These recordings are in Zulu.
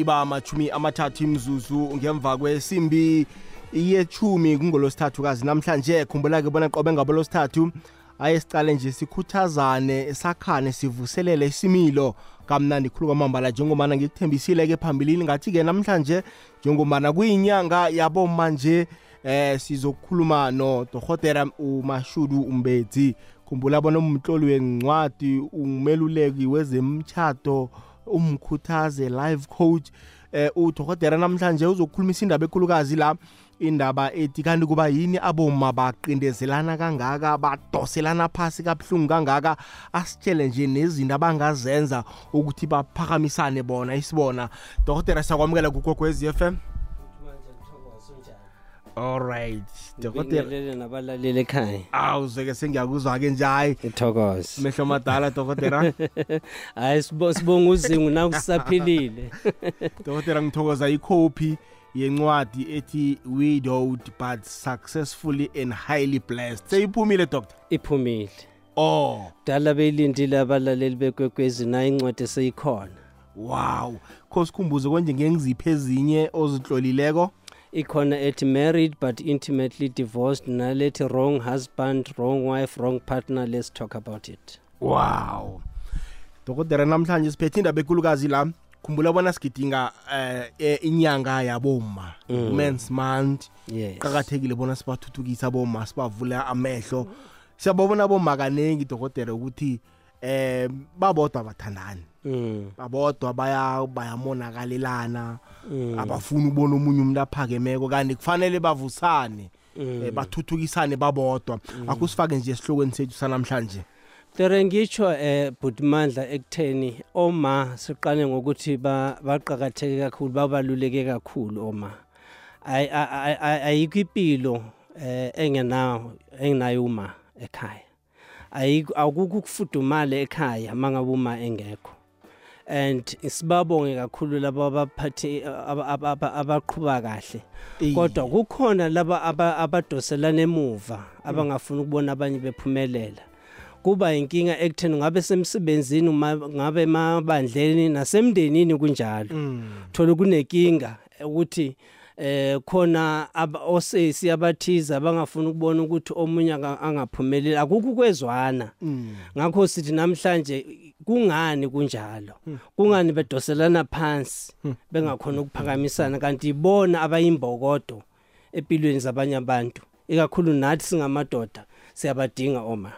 iba amachumi amathathu imzuzu ngemva kwesimbi yechumi kungolosithathukazi. Namhlanje khumbula-ke bona qobe ngabo losithathu aye sicale nje sikhuthazane sakhane sivuselele isimilo kamnandi khulu kwamambala. Njengomana ngikuthembisile-ke phambilini ngathi-ke namhlanje njengomana kuyinyanga yaboma nje eh sizokukhuluma nodorhotera umashudu umbedzi. Khumbula bona umtloli wencwadi umeluleki wezemtchato umkhuthaze live coach eh udokotela namhlanje uzokukhulumisa indaba ekhulukazi la indaba ethi kanti kuba yini aboma baqindezelana kangaka badoselana phasi kabuhlungu kangaka? Asitshele nje nezinto abangazenza ukuthi baphakamisane bona isibona. Dokotela siyakwamukela kugogo FM alright dokotela ngibingelele nabalaleli ekhaya. Awuzeke sengiyakuzwa-ke nje hayi ithokoze mehlo madala dokotela. Hayi sibo- sibonga uzingu nakusaphilile dokotela ngithokoza ikhophi yencwadi ethi widowed but successfully and highly blessed. Seyiphumile doctor iphumile. Oh. Dala beyilindile abalaleli bekwekwezi nayo incwadi seyikhona wow. Kho sikhumbuze konje ngengiziphi ezinye ozitlolileko ikhona ethi married but intimately divorced nalethi wrong husband wrong wife wrong partner let's talk about it. Wow. Dokotela namhlanje siphethe indaba enkulukazi la. Khumbula bona sigidinga eh, eh, inyanga yaboma men's month. Yes. Qakathekile bona sibathuthukisa boma sibavula amehlo. Siyababona boma kaningi dokotela ukuthi eh babodwa bathandani mm. babodwa baya bayamonakalelana. Mm. abafuni ukubona omunye umuntu aphakemeko kanti kufanele bavusane Mm. eh, bathuthukisane babodwa. Akusifake nje esihlokweni sethu sanamhlanje. Tere ngitsho eh budimandla ekutheni oma siqale ngokuthi ba- baqakatheke kakhulu babaluleke kakhulu oma. Ay- ay- ay- ayikho impilo eh engenayo engenayo uma ekhaya. Ayikho akukho ukufudumala ekhaya mangabe uma engekho. And sibabonge kakhulu laba abaphathi aba- aba- aba- abaqhuba kahle. Kodwa kukhona laba aba- abadoselana emuva abangafuni ukubona abanye bephumelela. Kuba inkinga ekutheni ngabe semsebenzini ngabe emabandleni nasemndenini kunjalo. Mm. thola kunenkinga ukuthi eh khona osesi abathiza abangafuni ukubona ukuthi omunye anga- angaphumeleli akukho kwezwana Mm. ngakho sithi namhlanje kungani kunjalo? Kungani bedoselana phansi bengakhona ukuphakamisana? Kanti ibona abayimbokodo empilweni zabanye abantu ikakhulu nathi singamadoda siyabadinga oma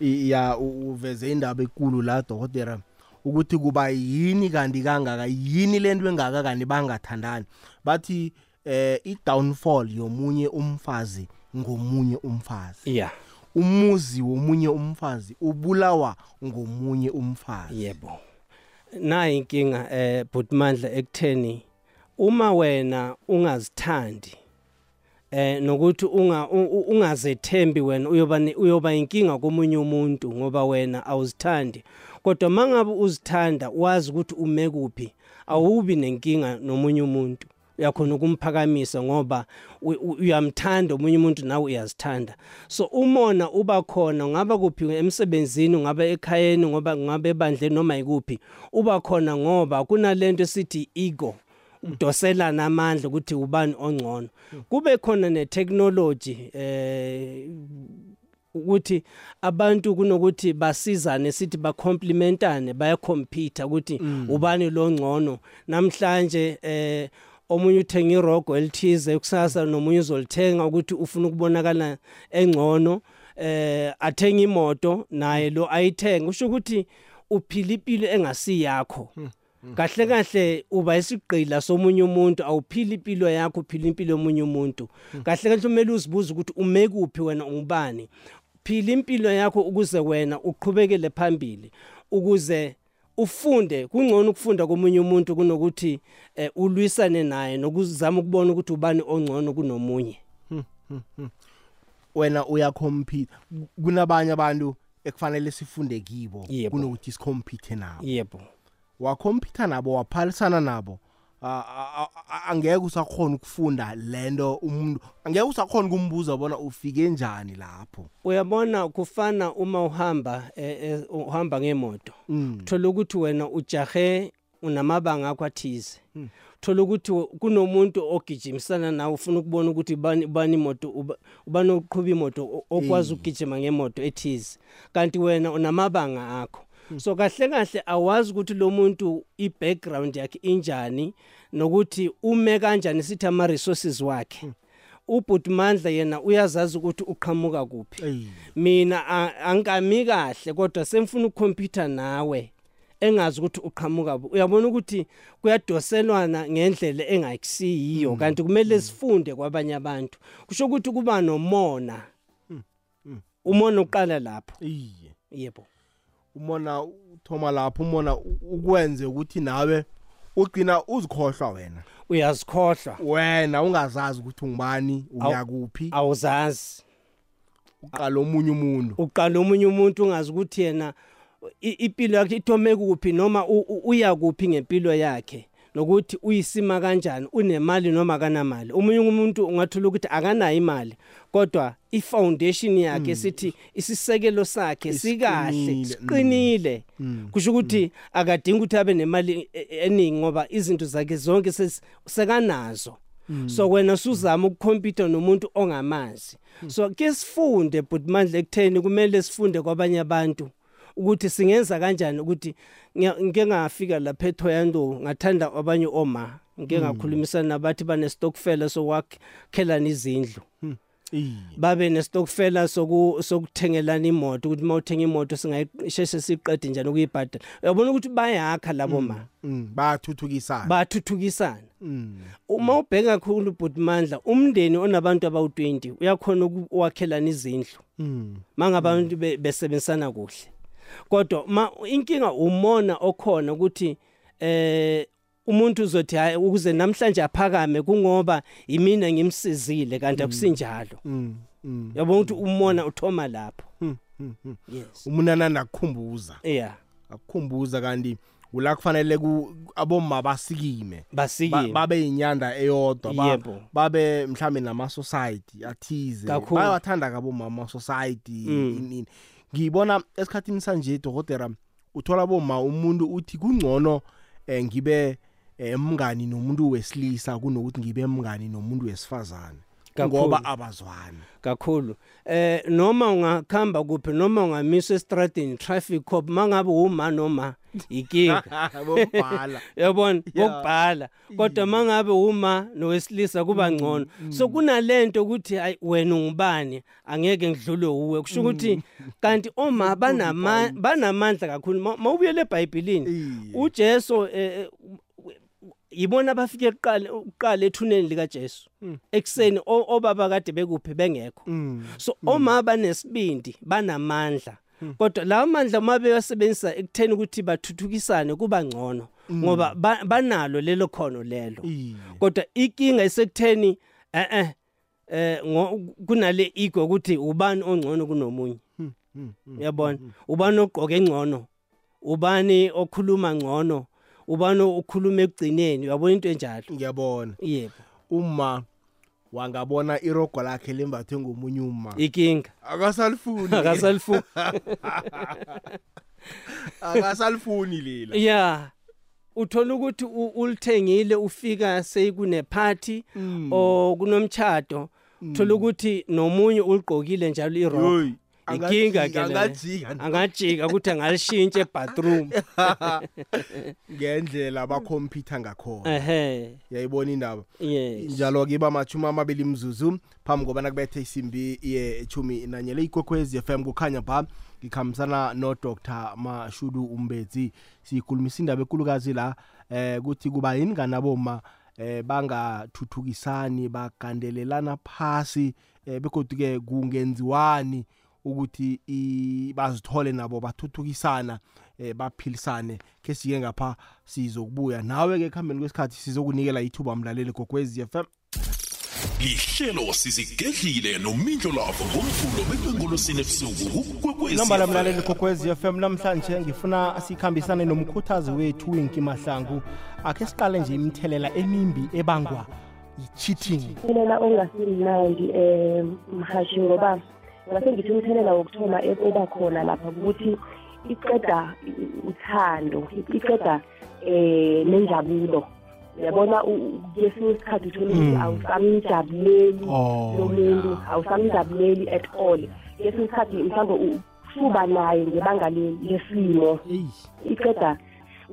I- ya uveze indaba enkulu la dokotela ukuthi kuba yini kanti kangaka yini lento engaka kanti bangathandani. Bathi eh i-downfall yomunye umfazi ngomunye umfazi. Yeah umuzi womunye umfazi ubulawa ngomunye umfazi. Yebo. Nayi inkinga eh butmandla ekutheni uma wena ungazithandi eh nokuthi unga ungazethembi wena uyoba uyoba inkinga komunye umuntu ngoba wena awuzithandi kodwa mangabe uzithanda wazi ukuthi ume kuphi awubi nenkinga nomunye umuntu. Uyakhona ukumphakamisa ngoba uyamthanda omunye umuntu nawe uyazithanda. So umona uba khona ngaba kuphi emsebenzini ngaba ekhayeni ngoba ngabe ebandleni noma ikuphi uba khona ngoba kunalento esithi ego udoselana amandla ukuthi ubani ongcono. Kube khona netechnology eh ukuthi abantu kunokuthi basizane sithi bacomplementane bayacompete ukuthi ubani lo ngcono. Namhlanje eh omunye uthenga irogo elithize kusasa nomunye uzolithenga ukuthi ufuna ukubonakala engcono. Eh athenga imoto naye lo ayithenga usho ukuthi uphila impilo engasiyakho kahle kahle uba isigqila somunye umuntu awuphili impilo yakho uphila impilo yomunye umuntu. Kahle kahle kumele uzibuze ukuthi ume kuphi wena ungubani? Phila impilo yakho ukuze wena uqhubekele phambili ukuze ufunde kungcono ukufunda komunye umuntu kunokuthi eh, ulwisane naye nokuzama ukubona ukuthi ubani ongcono kunomunye. Wena uyacompete kunabanye abantu ekufanele sifunde kibo kunokuthi sicompete nabo? Yebo. Wakhompyutha nabo waphalisana nabo? Angeke usakhona ukufunda lento umuntu angeke usakhona kumbuza bona ufike njani lapho. Uyabona kufana uma uhamba eh, eh, uhamba ngemoto Mm. uthola ukuthi wena ujahe unamabanga akho athize thola ukuthi kunomuntu ogijimisana nawe ufuna ukubona ukuthi bani bani imoto uba- ubani oqhuba imoto o- okwazi ukugijima ngemoto ethize. Kanti wena unamabanga akho. So kahle kahle awazi ukuthi lo muntu i-background yakhe injani nokuthi ume kanjani sithi ama-resources wakhe. Ubhuti mandla yena uyazazi ukuthi uqhamuka kuphi. Mina angikami kahle kodwa semfuna ukukhompyutha nawe engazi ukuthi uqhamuka uyabona ukuthi kuyadoselwana ngendlela engayisiyiyo kanti kumele sifunde kwabanye abantu. Kusho ukuthi kuba nomona umona uqala lapho. Yebo. Umona uthoma lapho umona ukwenze ukuthi nawe ugcina uzikhohlwa wena. Uyazikhohlwa. Wena ungazazi ukuthi ungubani uya kuphi awuzazi. Uqala omunye umuntu. Uqala omunye umuntu ungazi ukuthi yena impilo yakhe ithome kuphi noma uya kuphi ngempilo yakhe. Nokuthi uyisima kanjani unemali noma kanamali omunye umuntu ungathola ukuthi akanayo imali kodwa i-foundation yakhe sithi isisekelo sakhe sikahle siqinile. Kusho ukuthi akadingi ukuthi abe nemali e- e- eningi ngoba izinto zakhe zonke sekanazo. So wena usuzama ukukhompyutha nomuntu ongamazi. So ke sifunde but manje ekutheni kumele sifunde kwabanye abantu. Ukuthi singenza kanjani ukuthi ngiya- ngike ngafika lapha eThoyando ngathanda abanye oma ngike ngakhulumisana nabathi bane stockfela sokwakhelana izindlu iye. Babe nestokfela soku sokuthengelana imoto ukuthi mawuthenga imoto singayisheshe siqede njani ukuyibhadala. Uyabona ukuthi bayakha labo ma? Mm, bayathuthukisana. Bathuthukisana Mm, uma ubheka kakhulu bhutmandla umndeni onabantu abawu20 uyakhona ukwakhelana izindlu. Mm, mangabantu be- besebenzisana kuhle. Kodwa ma inkinga umona okhona ukuthi eh umuntu uzothi hayi ukuze namhlanje aphakame kungoba yimina ngimsizile kanti akusinjalo. Mm, mm, yabona ukuthi umona uthoma lapho. Mm, mm, mm. yes. Umunana nakukhumbuza. Yeah akukhumbuza kanti ula kufanele ku aboma basikime. Babe inyanda eyodwa babe mhlambe nama society athize. Bayawathanda kabo mama society Mm. Inini ngibona esikhathini sanje dokotela uthola boma umuntu uthi kungcono eh, ngibe eh, mngani nomuntu wesilisa kunokuthi ngibe mngani nomuntu wesifazane. Ngoba abazwani. Kakhulu. Eh noma ungakhamba kuphi noma ungamiswa estradini traffic cop mangabe uma noma ikinga. Bobhala yabona Yeah. kokubhala kodwa mangabe uma nowesilisa kuba ngcono. so kunalento ukuthi hayi wena ungubani? Angeke ngidlule uwe. Kusho ukuthi kanti oma banama banamandla kakhulu. Ma- mawubuyele eBhayibhelini uJesu eh, eh, yibona bafike kuqala uqala ethuneni lika Jesu ekseni o- obaba kade bekuphi? Bengekho. Mm. so oma banesibindi banamandla. Kodwa lawo mandla uma bewasebenzisa ekutheni ukuthi bathuthukisane kuba ngcono ngoba ba- banalo lelo khono lelo. Kodwa inkinga isekutheni eh eh eh kunale ego ukuthi ubani ongcono kunomunye. Uyabona? Ubani ogqoke engcono ubani okhuluma ngcono? Ubani okhuluma ekugcineni? Uyabona into enjalo? Ngiyabona. Yebo. Uma wangabona irogo lakhe lembathwe ngomunye uma inkinga akasalifuni. Akasalifuni. Akasalifuni lela yeah uthola ukuthi ulithengile ufika seyikune party Mm. o kunomtchado uthola ukuthi nomunye uligqokile njalo irock. Inkinga angajika, ke le. angajika angajika ukuthi angalishintshe ebathroom ngendlela bakhompyutha ngakhona. Ehe. Yayibona indaba? Yes. Njalo ke bamachumi amabili mzuzu phambi kobana kubethe isimbi ye chumi nanyele ikwekwezi FM kukhanya ba ngikhambisana no Dr Mashudu Umbetsi. Sikhulumisa indaba ekulukazi la eh kuthi kuba yini kanaboma eh bangathuthukisani bagandelelana phasi eh begodwa ke kungenziwani ukuthi i- bazithole nabo bathuthukisana eh baphilisane ke sike ngapha sizokubuya. Nawe ke khambeni kwesikhathi sizokunikela ithuba mlaleli gogwezi FM lihlelo sizigedlile nomindlo lavo ngomvulo bekwengolosini ebusuku kukwekwezi nambala FM. mlaleli gogwezi FM namhlanje ngifuna sikhambisane nomkhuthazi wethu Winki Mahlangu. Akhe siqale nje imithelela emimbi ebangwa yi-cheating. Umthelela ongasimnandi um mhashi ngoba ngase ngithi umthelela wokuthoma oba khona lapha ukuthi iqeda uthando iqeda eh nenjabulo uyabona u- kwesinye isikhathi uthola ukuthi Mm. awusamjabuleli Oh, lo muntu yeah. awusamjabuleli at all kwesinye isikhathi mhlawumbe usuba naye ngebanga le- lesimo eyi iqeda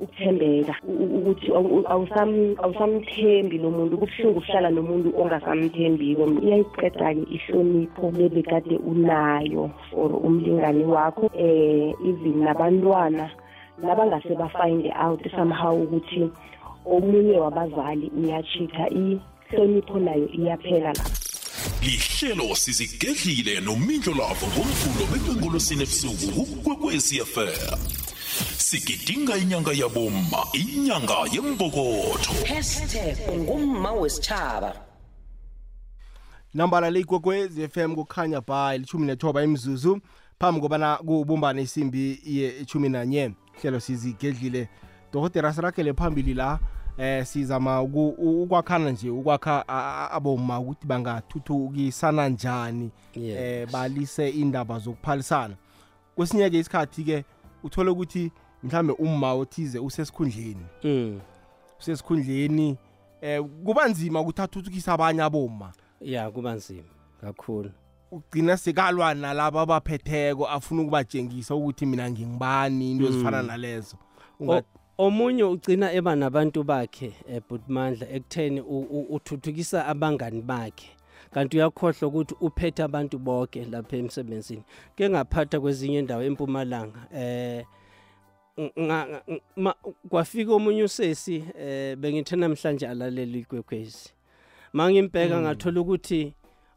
ukuthembeka u- u- ukuthi awu- awusam- awusamthembi lo muntu kubuhlungu ukuhlala nomuntu ongasamthembiko. Iyayiqeda-ke ihlonipho lebekade unayo for umlingani wakho eh even nabantwana nabangase bafind out somehow ukuthi omunye wabazali uyachitha. Ihlonipho nayo iyaphela lapho lihlelo sizigedlile nomindlo lavo ngomvulo bekwenkolosini ebusuku kukwekwezi fm sigidinga inyanga yabomma inyanga yembokotho hashtag ngumma wesitshaba nambala leyigwegwezi FM kukhanya ba ilithumi nethoba imzuzu phambi kobana kubumbane isimbi ye-ishumi nanye. Hlelo sizigedlile. Dokotera sirakele phambili la eh sizama uku- u- ukwakhana nje ukwakha a- a- aboma ukuthi bangathuthukisana njani Yes. eh balise indaba zokuphalisana. Kwesinye ke isikhathi ke uthole ukuthi mhlambe umma othize usesikhundleni. Mm. usesikhundleni eh kuba nzima ukuthi athuthukise abanye aboma ya kuba nzima kakhulu. Ugcina sekalwa nalabo abaphetheko afuna ukubatshengisa ukuthi mina ngingibani into ezifana nalezo. Omunye ugcina eba nabantu bakhe ebhutmandla ekutheni u- u- uthuthukisa abangani bakhe. Kanti uyakhohlwa ukuthi uphethe abantu bonke lapha emsebenzini. Ke ngaphatha kwezinye indawo empumalanga eh kwafika omunye usesi eh bengithe namhlanje alaleli ikwekwezi. Mangimbheka ngathola ukuthi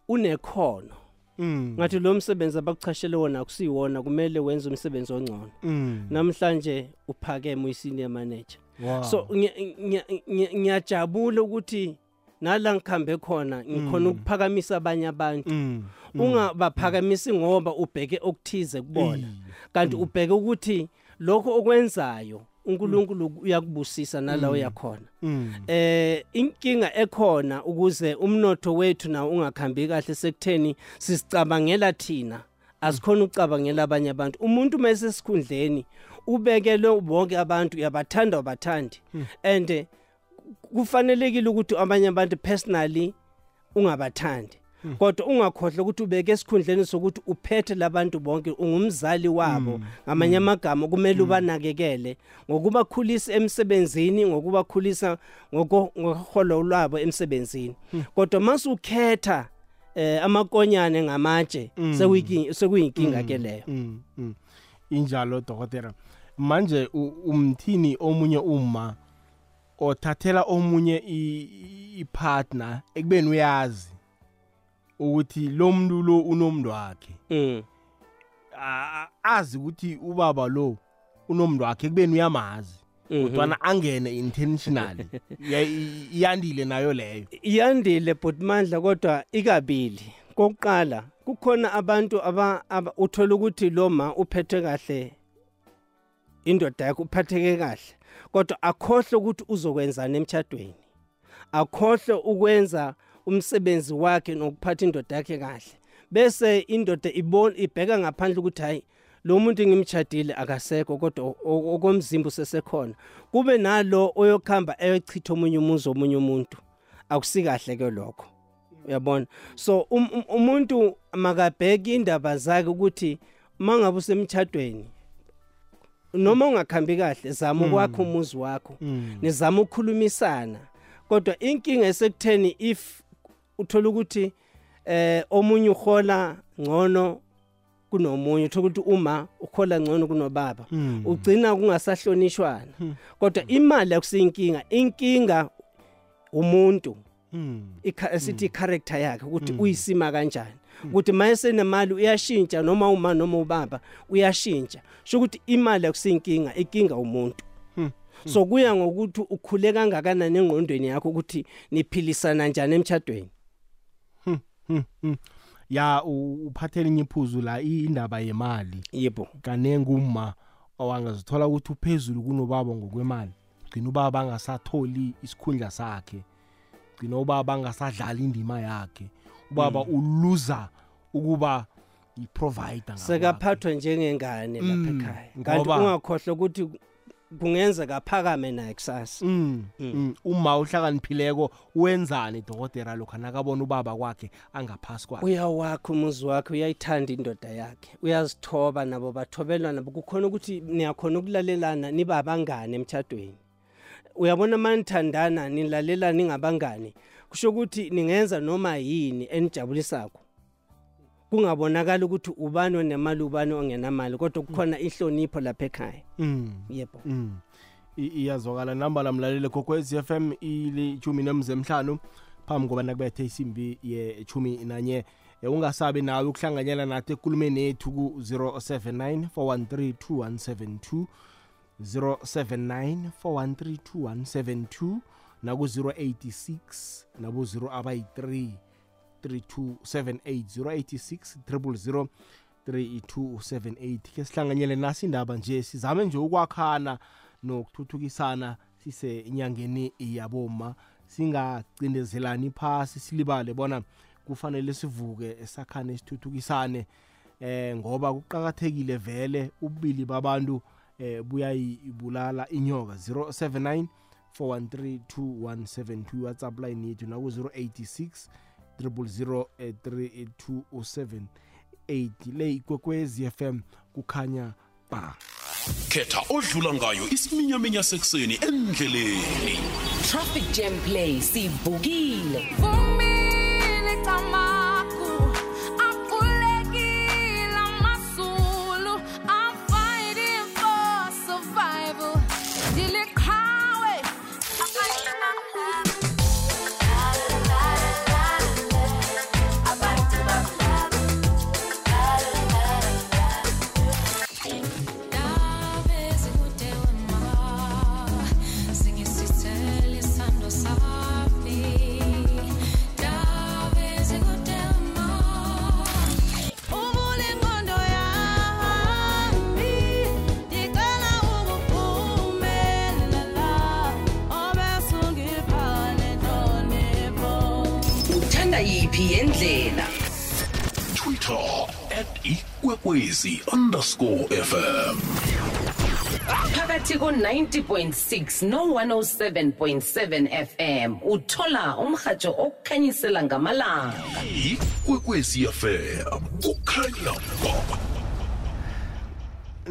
unekhono. Mm, ngathi lo msebenzi abakuchashele wona akusiwona kumele wenze umsebenzi ongcono. Mm, namhlanje uphakeme uyi-senior manager. So ngiya- ngiya- ngiya- ngiyajabula ukuthi nala ngikhambe khona ngikhona ukuphakamisa abanye abantu. Mm, mm, ungabaphakamisi ngoba ubheke okuthize kubona kanti ubheke ukuthi lokho okwenzayo uNkulunkulu uyakubusisa nala uyakhona mm, eh inkinga ekhona ukuze umnotho wethu nawo ungakhambi kahle sekutheni sisicabangela thina asikhona ukucabangela abanye abantu. Umuntu mase sikhundleni ubekele bonke abantu uyabathanda ubathandi and eh, kufanelekile ukuthi abanye abantu personally ungabathandi. Kodwa ungakhohlwa ukuthi ubeke esikhundleni sokuthi uphethe labantu bonke ungumzali wabo. Ngamanye amagama kumele ubanakekele ngokubakhulisa emsebenzini ngokubakhulisa ngoko- ngoholo lwabo emsebenzini. Kodwa masukhetha eh amakonyane ngamatshe sekuyinkinga sekuyinkinga ke leyo. Injalo dokotela. Manje umthini omunye uma othathela omunye ipartner ekubeni uyazi? Ukuthi lo muntu lo unomntu wakhe mm azi ukuthi ubaba lo unomntu wakhe ekubeni uyamazi Mhm. kodwana angene intentionally iyandile nayo leyo. Iyandile bhutmandla kodwa ikabili. Kokuqala kukhona abantu aba, uthola ukuthi lo ma uphethe kahle indoda yakho uphatheke kahle kodwa akhohle ukuthi uzokwenzana emtchadweni akhohle ukwenza umsebenzi wakhe nokuphatha indoda yakhe kahle. Bese indoda ibona ibheka ngaphandle ukuthi hayi lo muntu ngimchadile akasekho kodwa okomzimba usesekhona. Kube nalo oyokhamba eyochitha omunye umuzi omunye umuntu. Akusikahle ke lokho. Uyabona? So um, um, umuntu makabheke indaba zakhe ukuthi mangabe usemchadweni noma ungakhambi kahle zama ukwakha umuzi wakho nizama ukukhulumisana. Kodwa inkinga esekutheni if uthola ukuthi eh omunye uhola ngcono kunomunye uthola ukuthi uma ukhola ngcono kunobaba ugcina kungasahlonishwana. Kodwa imali akusiyinkinga inkinga umuntu ikha- esithi character yakhe ukuthi uyisima kanjani. Ukuthi mayese nemali uyashintsha noma uma noma ubaba uyashintsha. Sho ukuthi imali akusiyinkinga inkinga umuntu. So kuya ngokuthi ukhule kangakanani engqondweni yakho ukuthi niphilisana njani emchadweni ya u- uphathela inye iphuzu la indaba yemali. Yebo. Kanenge uma owangazithola ukuthi uphezulu kunobaba ngokwemali. Gcina ubaba angasatholi isikhundla sakhe. Gcina ubaba angasadlali indima yakhe. Ubaba uluza ukuba i-provider sekaphathwa njengengane lapha ekhaya. kanti ungakhohlwa ukuthi kungenzeka phakame naye kusasa Mm. mm. Uma uhlakaniphileko wenzani dokotela lokho nakabona ubaba kwakhe angaphasi kwakhe. uyawakha umuzi wakhe uyayithanda indoda yakhe uyazithoba nabo bathobelwa nabo kukhona ukuthi niyakhona ukulalelana niba abangane emtshadweni uyabona manithandana nilalelana ningabangane kusho ukuthi ningenza noma yini enijabulisakho kungabonakala ukuthi ubani onemali ubani ongenamali kodwa kukhona ihlonipho lapha ekhaya. Mm. yebo. Mm. Iyazwakala. Namba lamlaleli kokwez FM ili 10 nemzemhlanu phambi koba nakubethe isimbi ye-10 nanye. Ungasabi nawe ukuhlanganyela nathi ekulumeni yethu ku-079 413 2172 079 413 2172 naku-086 nabo-0 abayi-3 3278 086 000 3278 ke sihlanganyele nasi indaba nje sizame nje ukwakhana nokuthuthukisana sisenyangeni yaboma singacindezelani phasi silibale bona kufanele sivuke esakhane sithuthukisane eh ngoba kuqhakathekile vele ubili babantu eh buyayibulala inyoka. 079 4132172 WhatsApp line yethu naku 086 000 3278 le ikwekwezi FM kukhanya ba khetha odlula ngayo isiminyaminya sekuseni endleleni Traffic Jam Play sivukile. Vumile tamaku, ikwekwezi underscore fm Phakathi ko 90.6 no 107.7 FM uthola umhajo okukhanyisela ngamalanga. ikwekwezi fm kukhanya ba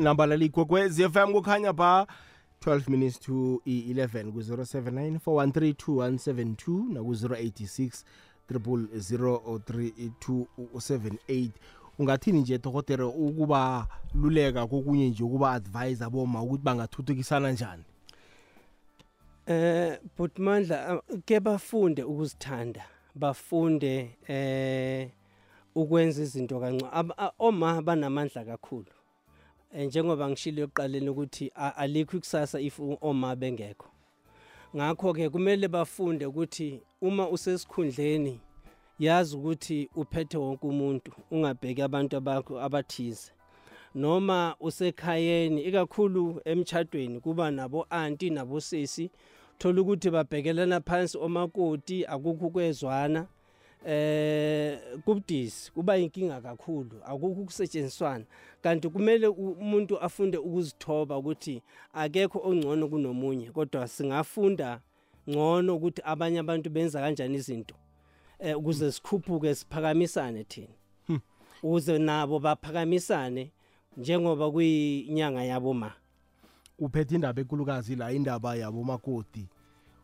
namba lalikwekwezi FM kukhanya ba 12 minutes to i-11 ku-079 4132172 naku-086 0003278 ungathini nje dokotela ukuba luleka kokunye nje ukuba advise aboma ukuthi bangathuthukisana njani? Eh Butmandla ke bafunde ukuzithanda bafunde eh ukwenza izinto kancane. Ab- a- oma banamandla kakhulu. Eh, njengoba ngishilo eqaleni ukuthi a- alikho ikusasa if u- oma bengekho. Ngakho ke kumele bafunde ukuthi uma usesikhundleni yazi ukuthi uphethe wonke umuntu ungabheki abantu abakho abathize. Noma usekhayeni ikakhulu emchadweni kuba nabo anti nabo sisi thola ukuthi babhekelana phansi omakoti akukho ukwezwana eh kubudisi kuba inkinga kakhulu akukho ukusetshenziswana. Kanti kumele u- umuntu afunde ukuzithoba ukuthi akekho ongcono kunomunye kodwa singafunda ngcono ukuthi abanye abantu benza kanjani izinto. eh ukuze sikhuphuke siphakamisane thina. Ukuze nabo baphakamisane njengoba kuyinyanga yabo ma uphethe indaba enkulukazi la indaba yabo makoti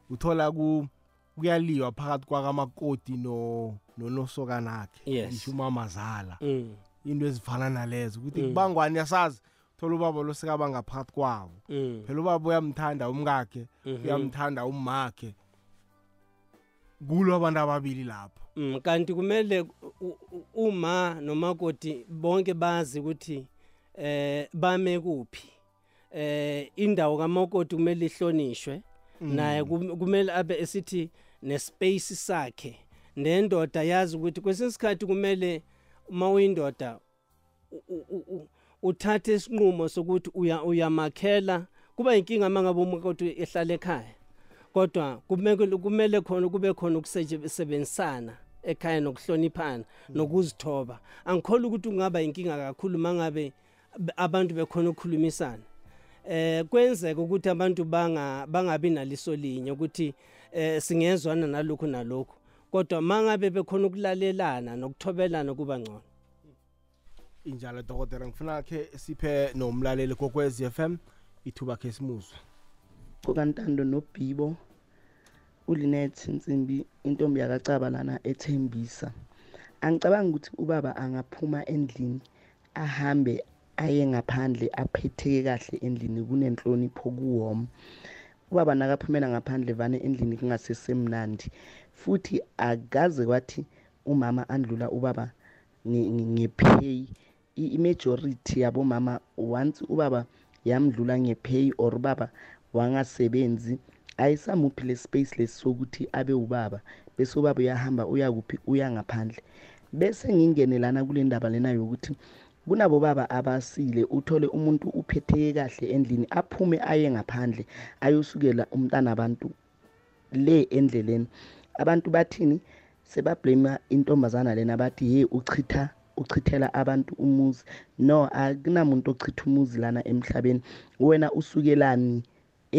uthola ku kuyaliwa phakathi kwakamakoti no nonosokanakhe ngisho umamazala. Mm. Into ezifana nalezo ukuthi kubangwani yasazi thola ubaba losekaba ngaphakathi kwabo. Mm. Phela ubaba uyamthanda umkakhe uyamthanda umakhe kulo abantu ababili lapho. Mm, kanti kumele uma nomakoti bonke bazi ukuthi eh bame kuphi. Eh indawo kamakoti kumele ihlonishwe. Naye kum- kumele abe esithi nespace sakhe. Nendoda yazi ukuthi kwesinye isikhathi kumele uma uyindoda uthathe isinqumo sokuthi uya uyamakhela. Kuba inkinga mangabe umakoti ehlala ekhaya. Kodwa kumele kumele khona kube khona ukusebenzisana ekhaya nokuhloniphana nokuzithoba. Angikholwa ukuthi kungaba inkinga kakhulu mangabe abantu bekhona ukukhulumisana. Eh kwenzeka ukuthi abantu banga bangabi naliso linye ukuthi eh singezwana nalokho nalokho kodwa mangabe bekhona ukulalelana nokuthobelana kuba ngcono. Injalo dokotela ngifuna ke siphe nomlaleli kokwezi FM ithuba ke simuzwe. Kokantando nobhibo ulinet nsimbi intombi yakacaba lana ethembisa. Angicabangi ukuthi ubaba angaphuma endlini ahambe aye ngaphandle aphetheke kahle endlini kunenhlonipho kuwoma ubaba nakaphumela ngaphandle vane endlini kungasesemnandi futhi akaze kwathi umama andlula ubaba nge- nge- ngepay. Imajority yabomama once ubaba yamdlula ngepay or ubaba wangasebenzi ayisamuphi le space lesi sokuthi abe ubaba bese ubaba uyahamba uya kuphi uya ngaphandle. Bese ngingenelana kule ndaba lena yokuthi kunabo baba abasile uthole umuntu uphetheke kahle endlini aphume aye ngaphandle ayosukela umntana abantu le endleleni. Abantu bathini? Sebablame intombazana lena bathi hey uchitha uchithela abantu umuzi. No akunamuntu ochitha umuzi lana emhlabeni. Wena usukelani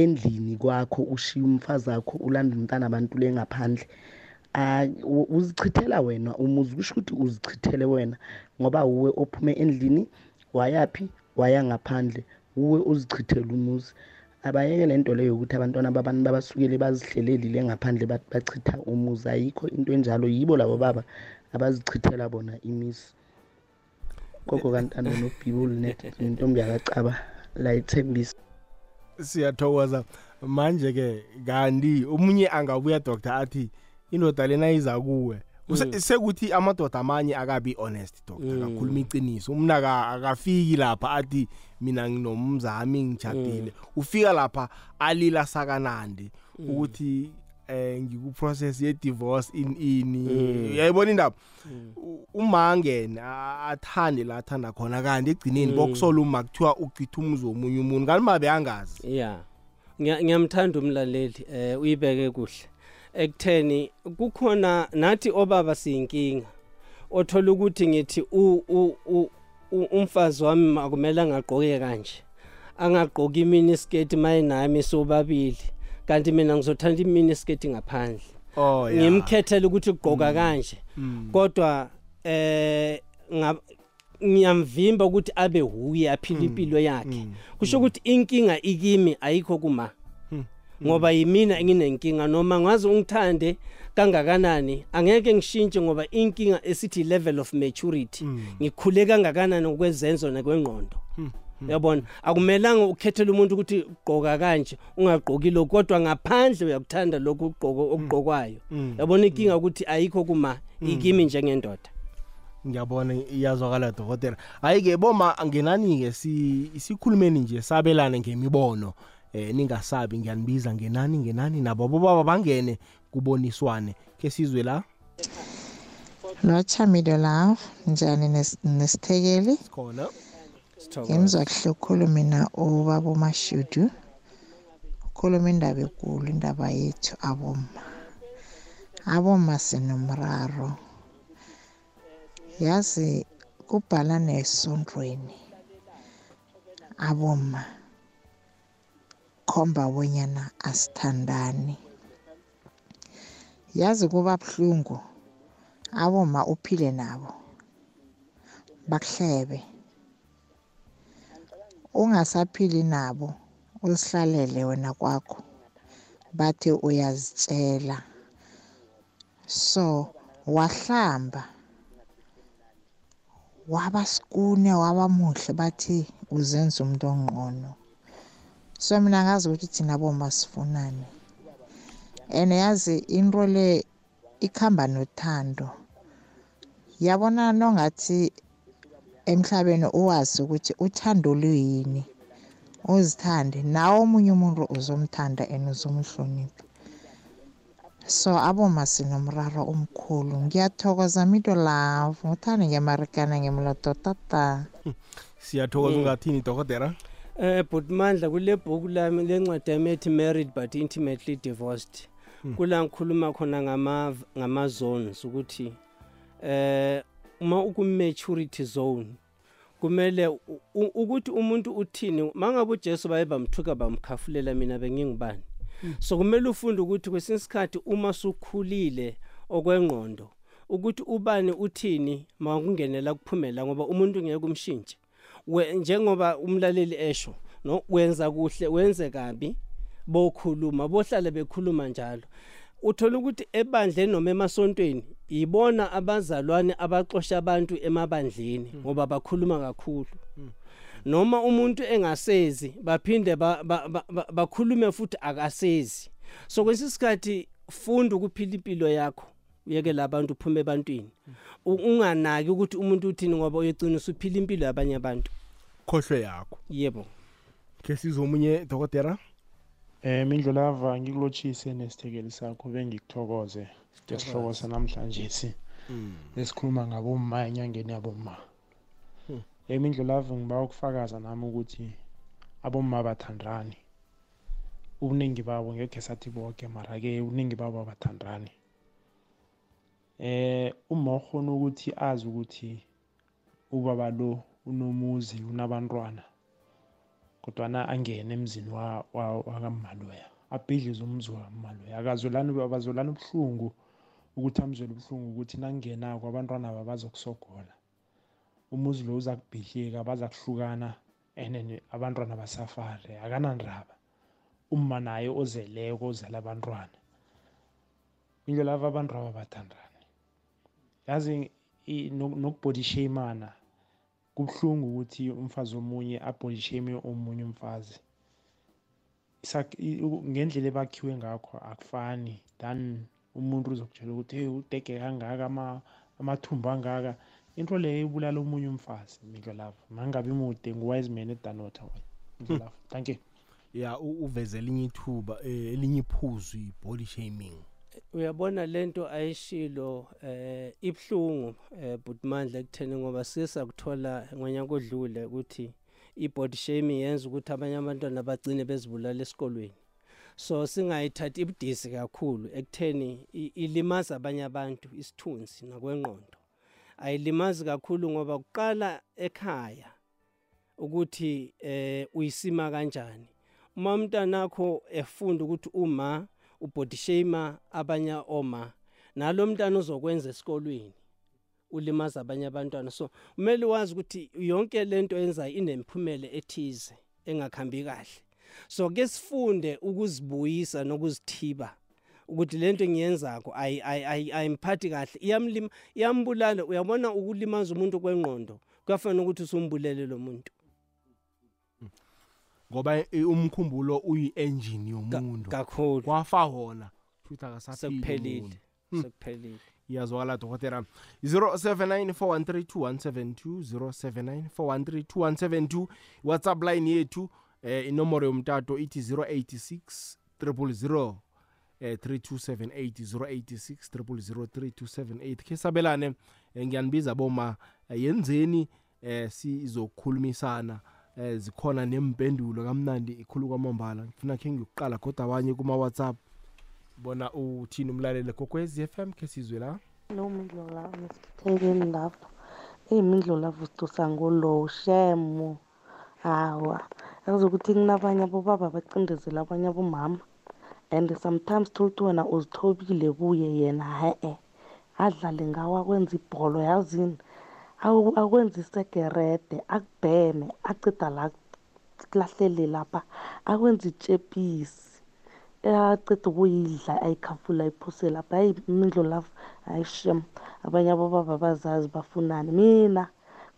endlini kwakho ushiya umfazi wakho ulanda umntana abantu le ngaphandle. Ah, u- uzichithela wena umuzi kusho ukuthi uzichithele wena ngoba uwe ophume endlini wayaphi? Waya ngaphandle uwe uzichithele umuzi. Abayeke le nto leyo yokuthi abantwana babantu babasukele bazihleleli le ngaphandle bathi bachitha umuzi. Ayikho into enjalo yibo labo baba abazichithela bona imizi. Koko kantando nobhibuli net intombi yakacaba la ithembisa. Siyathokoza. Manje ke kanti umunye angabuya doctor athi indoda lena iza kuwe. Use- sekuthi amadoda amanye akabi honest doctor akakhuluma iqiniso. Umna aka- akafiki lapha athi mina nginomzami ngijadile ufika lapha alila sakanandi ukuthi eh ngikuprocess ye divorce in ini yayibona indaba? U- umangene a- athande la athanda khona kanti egcineni bokusola uma kuthiwa uchitha umuzi womunye umuntu kanti mabe angazi yeah Ngiya- ngiyamthanda umlaleli eh uyibeke kuhle. Ekutheni kukhona nathi obaba siyinkinga othola ukuthi ngithi u- u- u- u- umfazi wami akumele angagqoke kanje. Angagqoki imini skirt mayinami sobabili. Kanti mina ngizothanda imini skirt ngaphandle. Oh yeah. ngimkhethela ukuthi ugqoka kanje. Mm. kodwa eh nga- ngiyamvimba ukuthi abe huye aphile impilo yakhe. Kusho ukuthi inkinga ikimi ayikho kuma. Ngoba yimina enginenkinga noma ngaze ungithande kangakanani angeke ngishintshe ngoba inkinga esithi level of maturity. Ngikhule kangakanani ngokwezenzo nakwengqondo. Yabona? Akumelanga ukhethele umuntu ukuthi ugqoka kanje ungagqoki lokho kodwa ngaphandle uyakuthanda lokhu ugqoko okugqokwayo. Yabona inkinga ukuthi ayikho kuma ikimi njengendoda? Ngiyabona iyazwakala dokotela. Hayi ke boma ngenani ke si isikhulumeni nje sabelane ngemibono eh ningasabi ngiyanibiza ngenani ngenani nabo bobaba bangene kuboniswane. Ke sizwe la? Lotsha mido love njani nes- nesithekeli? Khona ngimzwa kuhle ukhulu mina ubaba umashudu ukhuluma indaba ekulu indaba yethu aboma aboma sinomraro. Yazi kubhala nesondweni. Aboma khomba bonyana asithandani. Yazi kuba buhlungu. Aboma uphile nabo. Bakuhlebe. Ungasaphili nabo uzihlalele wena kwakho. Bathi uyazitshela. So wahlamba. Waba skune waba muhle bathi uzenza umuntu ongqono. So mina ngazi ukuthi thina boma sifunani and yazi into le ikhamba nothando. Yabona nongathi emhlabeni uwazi ukuthi uthando luyini. Uzithande nawe omunye umuntu uzomthanda and uzomhlonipha. So aboma sinomraro omkhulu. Ngiyathokoza mito love. Ngithande ngemarikana ngemloto tata. Siyathokoza ungathini dokotela? Eh but mandla kule bhuku lami lencwadi yami ethi married but intimately divorced. Kula ngikhuluma khona ngama ngama zones ukuthi eh uma uku maturity zone kumele ukuthi umuntu uthini mangabe uJesu baye bamthuka bamkhafulela mina bengingubani. So kumele ufunde ukuthi kwesinye isikhathi uma sukhulile okwengqondo ukuthi ubani uthini makungenela kuphumela ngoba umuntu ngeke umshintshe. Njengoba umlaleli esho no wenza kuhle wenze kabi bokhuluma bohlala bekhuluma njalo. Uthola ukuthi ebandleni noma emasontweni ibona abazalwane abaxosha abantu emabandleni ngoba bakhuluma kakhulu. Noma umuntu engasezi baphinde ba- ba- ba- ba- bakhulume futhi akasezi. So kwesisikhathi funda ukuphila impilo yakho uyeke labantu uphume ebantwini. U- unganaki ukuthi umuntu uthini ngoba uyegcina usuphila impilo yabanye abantu. Khohlwe yakho. Yebo. Ke sizomunye dokotela? Eh mindlulava ngikulotshise nesithekeli sakho bengikuthokoze ngesihloko sanamhlanje si esikhuluma ngabomma enyangeni yabomma. Eh mindlulava ngiba ukufakaza nami ukuthi abomma bathandani. Ubuningi babo ngeke sathi bonke mara ke ubuningi babo abathandani. Eh uma ukhona ukuthi azi ukuthi ubaba lo unomuzi unabantwana kodwana angene emzini wa- wa- wakamaloya abhidlize umzi wakamaloya. Akazwelani abazwelani ubuhlungu ukuthi amzwele ubuhlungu ukuthi nakungenako abantwana aba bazokusogola. Umuzi lo uza kubhidlika baza kuhlukana and then abantwana basafare akanandaba. Umma naye ozeleko ozela abantwana. Indlela ava abantu aba bathandani yazi i- nok- nokubody shamana kubuhlungu ukuthi umfazi omunye abody shame omunye umfazi. Isak- i- u- ngendlela ebakhiwe ngakho akufani. Than umuntu uzokutshela ukuthi hey udege kangaka ama- amathumbu angaka. Into leyo ibulala omunye umfazi mindlolavu mangabe mude ngu-wise man edanota mindlolavu thank you. Ya u- uveze elinye ithuba eh, elinye iphuzu i-body shaming. Uyabona lento ayishilo eh ibhlungu eh budmandla ekutheni ngoba sisakuthola ngonyaka odlule ukuthi i-body shaming yenza ukuthi abanye abantwana bagcine bezibulala esikolweni. So singayithathi ibudisi kakhulu ekutheni i- ilimaza abanye abantu isithunzi nakwengqondo. Ayilimazi kakhulu ngoba kuqala ekhaya ukuthi eh uyisima kanjani. Uma umntanakho efunda ukuthi uma ubody shame abanye oma nalo mntana uzokwenza esikolweni ulimaza abanye abantwana. So kumele wazi ukuthi yonke lento yenzayo inemphumela ethize engakhambi kahle. So ke sifunde ukuzibuyisa nokuzithiba ukuthi lento engiyenzako ayi- ayi- ayi- ayimphathi kahle. Iyamlima iyambulala. Uyabona ukulimaza umuntu kwengqondo kuyafana ukuthi usumbulele lo muntu. Ngoba eh, umkhumbulo uyi-engine yomuntu. Kakhulu. Kwafa hona futhi akasaphili sekuphelile. umuntu. sekuphelile. Iyazwakala dokotela. 0794132172 0794132172 whatsapp line yethu eh, inomboro yomtato ithi 086 000 eh 3278 086 000 3278 ke sabelane eh, ngiyanibiza boma eh, yenzeni eh sizokhulumisana eh zikhona nempendulo kamnandi ikhulu kwamambala ngifuna khe ngiyokuqala kodwa abanye kuma WhatsApp bona uthini umlaleli kokwezi FM ke sizwe la? Lo mindlo la ngisithekeni lapho. Eyimindlo la vustosa ngolo shemo hawa yazi ukuthi kunabanye abobaba bacindezela abanye abomama. And sometimes tholukuthi wena uzithobile kuye yena he-e adlale ngawo akwenza ibholo yazini Awu- akwenza isegerede akubheme acida la kulahlele lapha akwenza itshepisi aceda ukuyidla ayikhafula ayiphose lapha hayi imindlo lavo ayishem abanye abobaba bazazi bafunani. Mina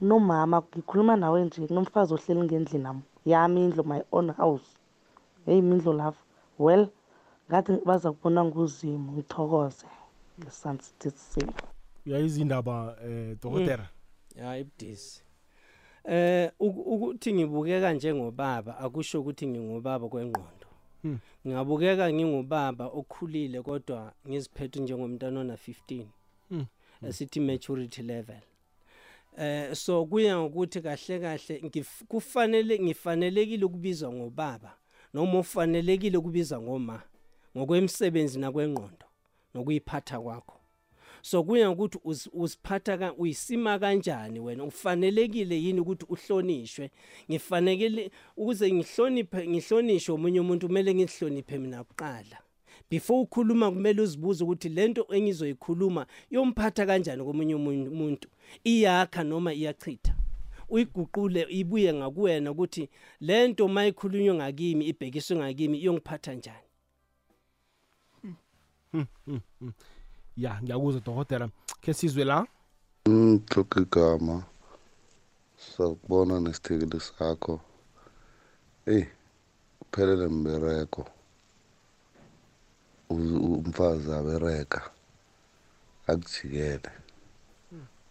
nomama ngikhuluma nawe nje kunomfazi ohleli ngendlini nami yami indlu my own house. Heyi imindlo lavo well ngathi baza kubona nguzimu ngithokoze. Ngesansithisimo uyayizindaba eh dokotela? Ya ibudisi eh uku- ukuthi ngibukeka njengobaba akusho ukuthi ngingubaba kwengqondo. Hmm. ngingabukeka ngingubaba okhulile kodwa ngiziphethe njengomntana ona 15 Hmm. esithi maturity level. Eh so kuya ngokuthi kahle kahle ngif- kufanele ngifanelekile ukubizwa ngobaba noma ufanelekile ukubizwa ngoma ngokwemsebenzi nakwengqondo nokuyiphatha kwakho. So kuya ukuthi ka uyisima kanjani wena? Ufanelekile yini ukuthi uhlonishwe? Ngifanekele ukuze ngihloniphe ngihlonishwe umunye umuntu kumele ngihloniphe mina kuqala. Before ukhuluma kumele uzibuze ukuthi lento engizoyikhuluma yomphatha kanjani komunye umuntu? Iyakha noma iyachitha? Uyiguqule ibuye ngakuwena ukuthi lento mayikhulunywa ngakimi ibhekiswe ngakimi iyongiphatha njani? Ya ngiyakuzwa dokotela khe sizwe la Ngihloka igama sakubona nesithekeli sakho eyi uphelele mbereko U- umfazi abereka akujikele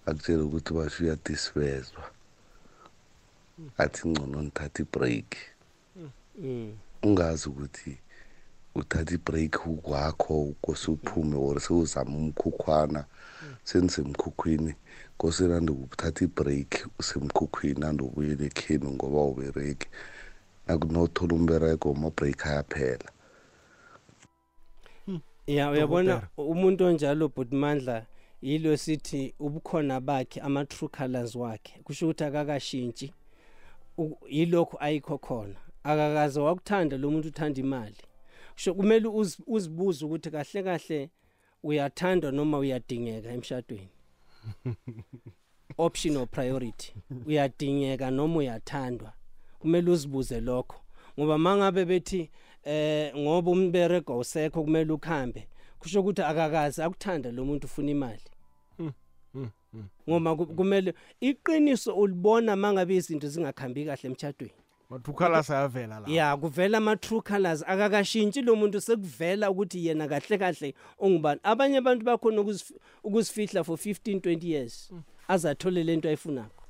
akutshele ukuthi basho uyadisvezwa athi ngcono ngithatha ibreak mm. ungazi ukuthi uthatha ibreak ukwakho kose uphume or sewuzama umkhukhwana senisemkhukhwini kose nande uthatha ibreak usemkhukhwini nande ubuyele ekheni ngoba ubereki nakunothola umbereko amabreak ayaphela. Ya uyabona umuntu onjalo bhutmandla yilo sithi ubukhona bakhe ama-true colors wakhe. Kusho ukuthi akakashintshi. U- yilokhu ayikho khona. Akakaze wakuthanda lo muntu uthanda imali. Kusho kumele uzi- uzibuze ukuthi kahle kahle uyathandwa noma uyadingeka emshadweni? Option or priority uyadingeka noma uyathandwa? Kumele uzibuze lokho. Ngoba mangabe bethi eh ngoba umberego usekho kumele ukhambe kusho ukuthi akakazi akuthanda lo muntu ufuna imali. Ngoba ku- kumele iqiniso ulibona mangabe izinto zingakhambi kahle emchadweni mathukhala sayavela la ya kuvela ama-true colors. Akakashintshi lo muntu sekuvela ukuthi yena kahle kahle ungubani abanye abantu bakhona ukuzif- ukuzifihla for 15 20 years. Aze athole lento ayifunako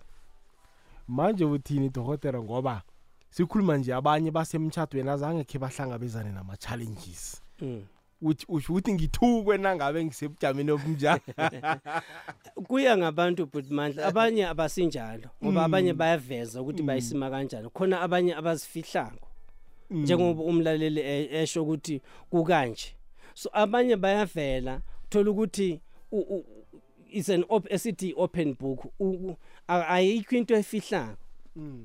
manje uthini dokotela? Ngoba sikhuluma nje abanye basemtshadweni azange khe bahlangabezane nama-challenges. Mm. uthi usho ukuthi ngithukwe nangabe ngisebujameni obunjani? Kuya ngabantu but mandla abanye abasinjalo ngoba Mm. abanye bayaveza ukuthi bayisima kanjani. Khona abanye abazifihlako njengoba umlaleli e- esho ukuthi kukanje. So abanye bayavela uthola ukuthi is an op esithi open book ayikho into efihlako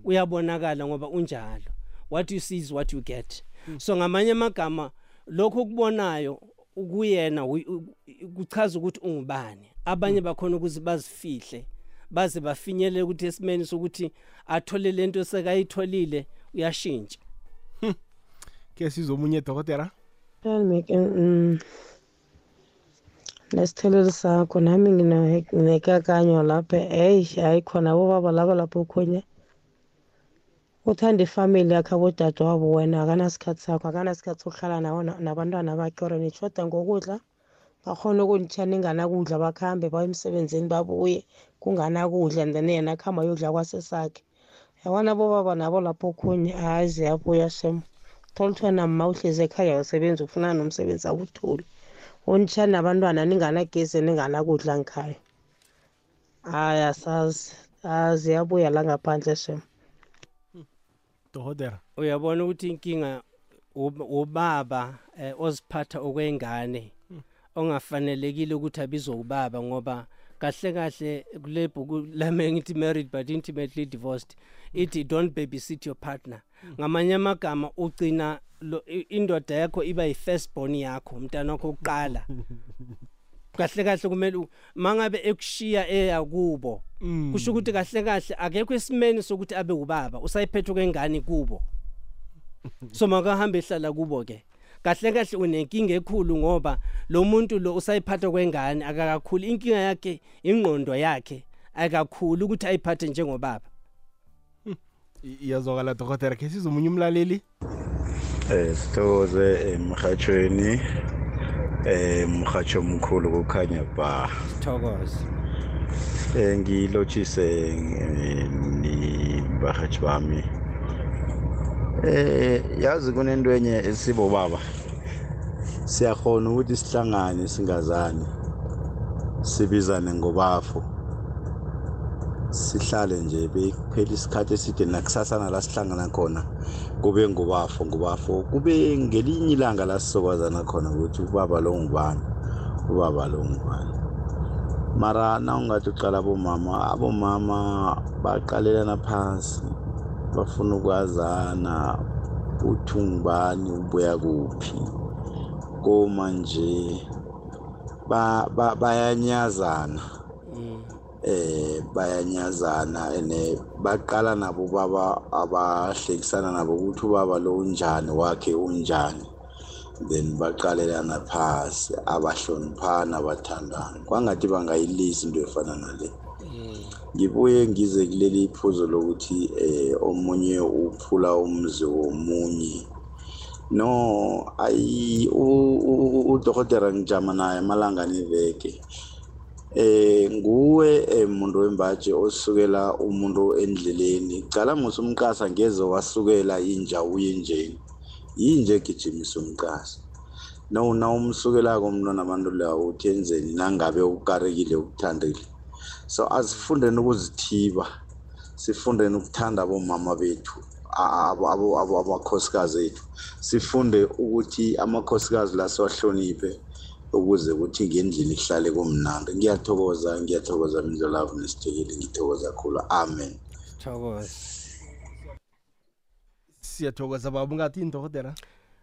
uyabonakala ngoba unjalo. What you see is what you get. So ngamanye amagama lokho okubonayo ukuyena wi- u- kuchaza ukuthi ungubani. Abanye bakhona ukuze bazifihle baze bafinyele ukuthi esimeni sokuthi athole lento sekayitholile uyashintsha. Ke sizomunye dokotela? Mike mm, nesitheleli sakho nami ngine- nginekakanyo lapha. Eyi hayi khona abobaba laba lapho khonye uthanda ifamily yakhe abodadewabo wena akanasikhathi sakho akanasikhathi sokuhlala nawo na- nabantwana bakhe or nishoda ngokudla. Bakhona ukunitsha ninganakudla bakhambe baye emsebenzini babuye kunganakudla and then yena akuhamba yodla kwasesakhe. Yabona bobaba nabo lapho khunye hayi ziyabuya shem thola ukuthi wena ma uhlezi ekhaya usebenzi ufuna nomsebenzi awutholi. Unitsha nabantwana ninganagezi ninganakudla ngikhaya hayi asazi Ah, ziyabuya la ngaphandle shem dokotela? Uyabona ukuthi inkinga ub- ubaba eh, oziphatha okwengane ongafanelekile ukuthi abizwe ubaba ngoba kahle kahle kule bhuku lami ngithi married but intimately divorced ithi don't babysit your partner. Ngamanye amagama ugcina indoda yakho iba yi-first born yakho umntana wakho oqala kahle kahle kumele u- mangabe ekushiya eya kubo. Kusho ukuthi kahle kahle akekho esimeni sokuthi abe ubaba usayiphethe kwengane kubo. So makahambe ehlala kubo ke. Kahle kahle unenkinga ekhulu ngoba lo muntu lo usayiphatha kwengane akakakhulu inkinga yakhe ingqondo yakhe akakhulu ukuthi ayiphathe njengobaba. I- iyazwakala dokotela. Ke sizomunye umlaleli? Eh sithokoze emhathweni eh umhathi omkhulu kukhanya ba. Thokoza eh ngilotshise eh, ni bahathi bami. Eh yazi kunento enye esibo baba. Siyakhona ukuthi sihlangane singazani sibizane ngobafo. Sihlale nje bekuphela isikhathi eside nakusasa nala sihlangana khona. Kube ngubafo ngubafo kube ngelinye ilanga la sizokwazana khona ukuthi ubaba lo ngubani ubaba lo ngubani mara nawungathi uqala abomama abomama baqalelana phansi bafuna ukwazana uthi ungubani ubuya kuphi. Komanje ba- ba- bayanyazana. Eh bayanyazana ene baqala nabo baba abahlekisana nabo ukuthi ubaba lo unjani wakhe unjani. Then baqalelana phasi abahloniphana bathandana kwangathi bangayilisi into efana nale. Ngibuye ngize kuleli phuzo lokuthi eh omunye uphula umzi womunye. No ayi udokotela ngijama naye amalanga neveke eh nguwe eh, umuntu wembaji osukela umuntu endleleni. Cala musa umqasa ngeze wasukela inja uye njeni yinje gijimisa umqasa. No na umsukelako umntwana abantu lawo uthi enzeni nangabe ukarekile ukuthandile. So asifundeni ukuzithiba sifundeni ukuthanda abomama bethu a- abo- abo- abo- amakhosikazi ethu. Sifunde ukuthi amakhosikazi la siwahloniphe. Ukuze kuthi ngendlini kuhlale kumnandi. Ngiyathokoza ngiyathokoza mindlolavu nesithekeli ngithokoza khulu amen. Thokoza. Siyathokoza baba ungathi indokotela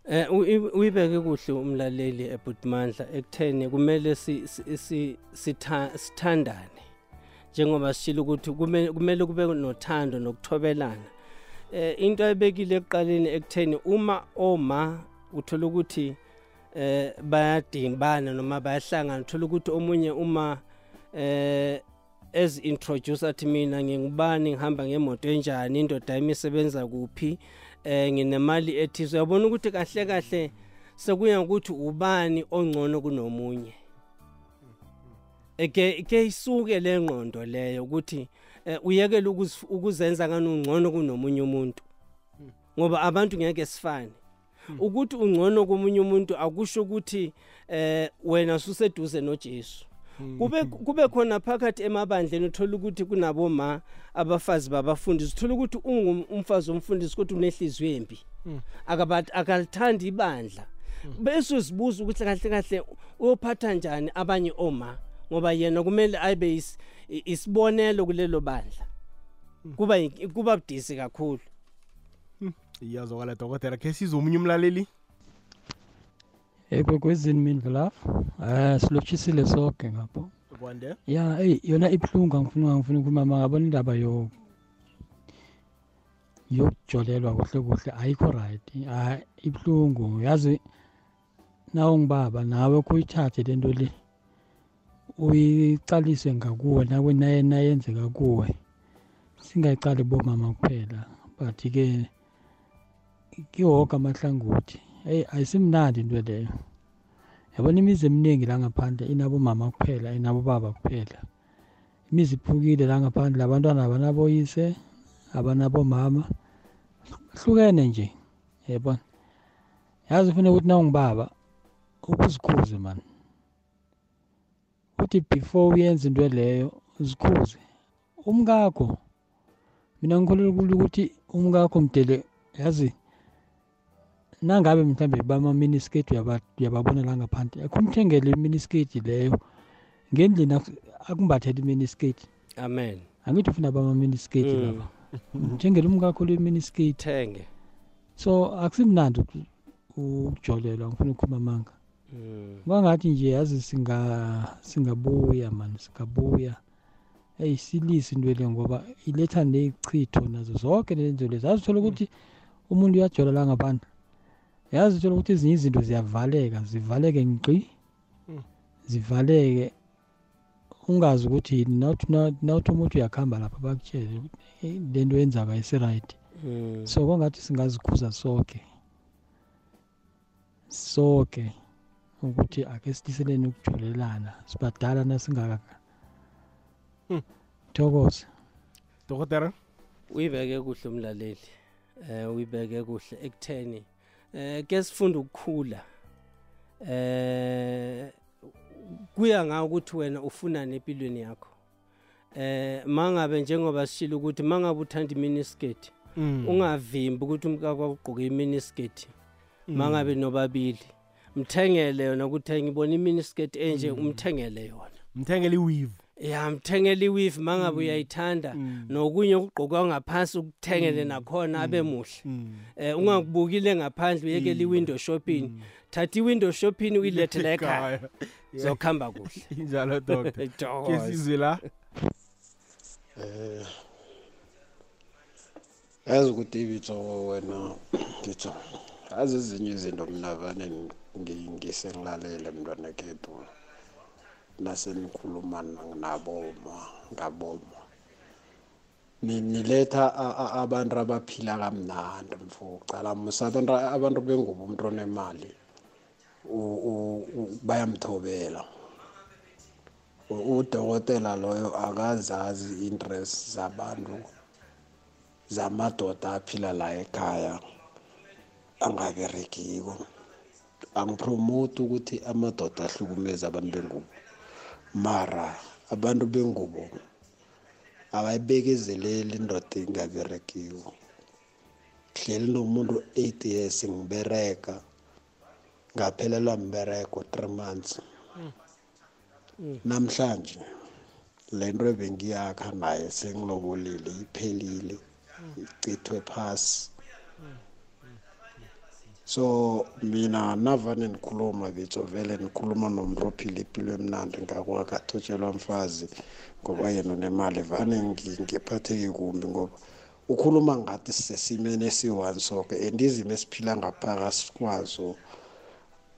Eh u- i- uyibeke kuhle umlaleli ebhudimandla ekutheni kumele si- si- si- sitha- sithandane. Njengoba sishilo ukuthi kume- kumele kube nothando nokuthobelana. Eh into ayibekile ekuqaleni ekutheni uma oma uthola ukuthi eh bayadimbana noma bayahlangana. Uthola ukuthi omunye uma eh as introduce athi mina ngingubani ngihamba ngemoto enjani indoda yami isebenza kuphi eh nginemali ethize. Uyabona ukuthi kahle kahle sekuya ukuthi ubani ongcono kunomunye. Eke ke isuke le ngqondo leyo ukuthi eh, uyekele ukuz- ukuzenza ngani ungcono kunomunye umuntu. Ngoba abantu ngeke sifane. Ukuthi ungcono komunye umuntu akusho ukuthi eh wena suseduze noJesu. Kube kube khona phakathi emabandleni uthola ukuthi kunaboma abafazi babafundisi. Uthola ukuthi ungumfazi omfundisi kodwa unehliziyo embi. Akabathi akalithandi ibandla. Bese sibuza ukuthi kahle kahle uyophatha njani abanye oma? Ngoba yena kumele abe isibonelo kulelo bandla. Kuba kuba budisi kakhulu. Iyazwakala dokotela khe sizomunye umlaleli? Ekwekwezini mindlulafu um silotshisile sonke ngapho. Kwande? Ya eyi yona ibuhlungu angifuni angifuni ukukhuluma ngabona indaba yo yokujolelwa kuhle kuhle ayikho right. Hayi ibuhlungu yazi nawungibaba nawe kuyithathe le nto le uyicalise ngakuwe nawe naye nayenzeka kuwe singayicali bomama kuphela. But-ke kiwoke amahlangothi. Eyi ayisimnandi into leyo. Yabona imizi eminingi la ngaphandle inabomama kuphela inabobaba kuphela. Imizi iphukile la ngaphandle abantwana abanaboyise abanabomama. Hlukene nje yabona? Yazi ufuna ukuthi nawungibaba ukuzikhuze mani uthi before uyenze into leyo uzikhuze. Umkakho mina ngikholelwa kulo ukuthi umkakho mdele yazi nangabe mhlambe bama-miniskate uyaba- uyababona la ngaphandle akumthengele iminiskate leyo. Ngendlini ak- akumbathele iminiskate amen. Angithi ufuna bama-miniskate Mm. laba mthengele umkakho le-miniskate thenge. So akusimnandi uku- ukujolelwa ngifuna ukukhuluma amanga Mm. kwangathi nje yazi singa singabuya mani singabuya. Eyi silise into le ngoba iletha ney'chitho nazo zonke lezo lezi. Yazi uthola ukuthi umuntu uyajola la ngaphandle. Yazi uthola ukuthi ezinye izinto ziyavaleka zivaleke ngqi Mm. zivaleke ungazi ukuthi yini nawuthi na- nawuthi umuntu uyakuhamba lapha bakutshele ukuthi, "Eh, le nto yenzaka ayisiright Mm. so kwangathi singazikhuza sonke sonke ukuthi ake siliseleni ukujolelana sibadala nasingaka Hmm. thokoza dokotela uyibeke kuhle umlaleli eh uyibeke kuhle ekutheni eh ke sifunda ukukhula. Eh kuya ngawo ukuthi wena ufunani empilweni yakho. Eh mangabe njengoba sishilo ukuthi mangabe uthanda iminiskate Mm. ungavimbi ukuthi umkakho ugqoke iminiskate Mm. mangabe nobabili. Mthengele yona ukuthi ngibona iminiskate enje umthengele yona. Mthengele iweave. Ya mthengele iweave mangabe uyayithanda nokunye ukugqoka ngaphansi ukuthengele nakhona abe muhle. Eh ungakubukile ngaphandle uyekele iwindow shopping. Thatha iwindow shopping uyilethe la ekhaya. Zokuhamba kuhle. Injalo doctor. Ke Thokoza. sizwe la? Eh yazi ukuthi ibitso wena ngitho. Azi ezinye izinto mina vane ngi- ngisengilalele mntwana kethu nasenikhuluma na- naboma ngaboma Ni- niletha a- a- abantu abaphila kamnandi mfo ucala musa abantu abantu bengubo umuntu onemali. U- u- u- bayamthobela. U- udokotela loyo akazazi interest zabantu zamadoda aphila la ekhaya angaberegiko. Angipromote ukuthi amadoda ahlukumeza abantu bengubo. Mara abantu bengubo abayibekezeleli indoda engaberegiko hleli nomuntu eight years ngiberega ngaphelelwa mberego three months. Namhlanje le nto ebengiyakha naye sengilobolile iphelile ichithwe phasi. So mina navane nikhuluma bitso vele nikhuluma nomuntu ophila impilo emnandi ngakwakhe athotshelwa mfazi ngoba yena unemali. Vane ngi- ngiphatheke kumbi ngoba ukhuluma ngathi sisesimeni esiyi-one soke and izimo esiphila ngaphakathi kwazo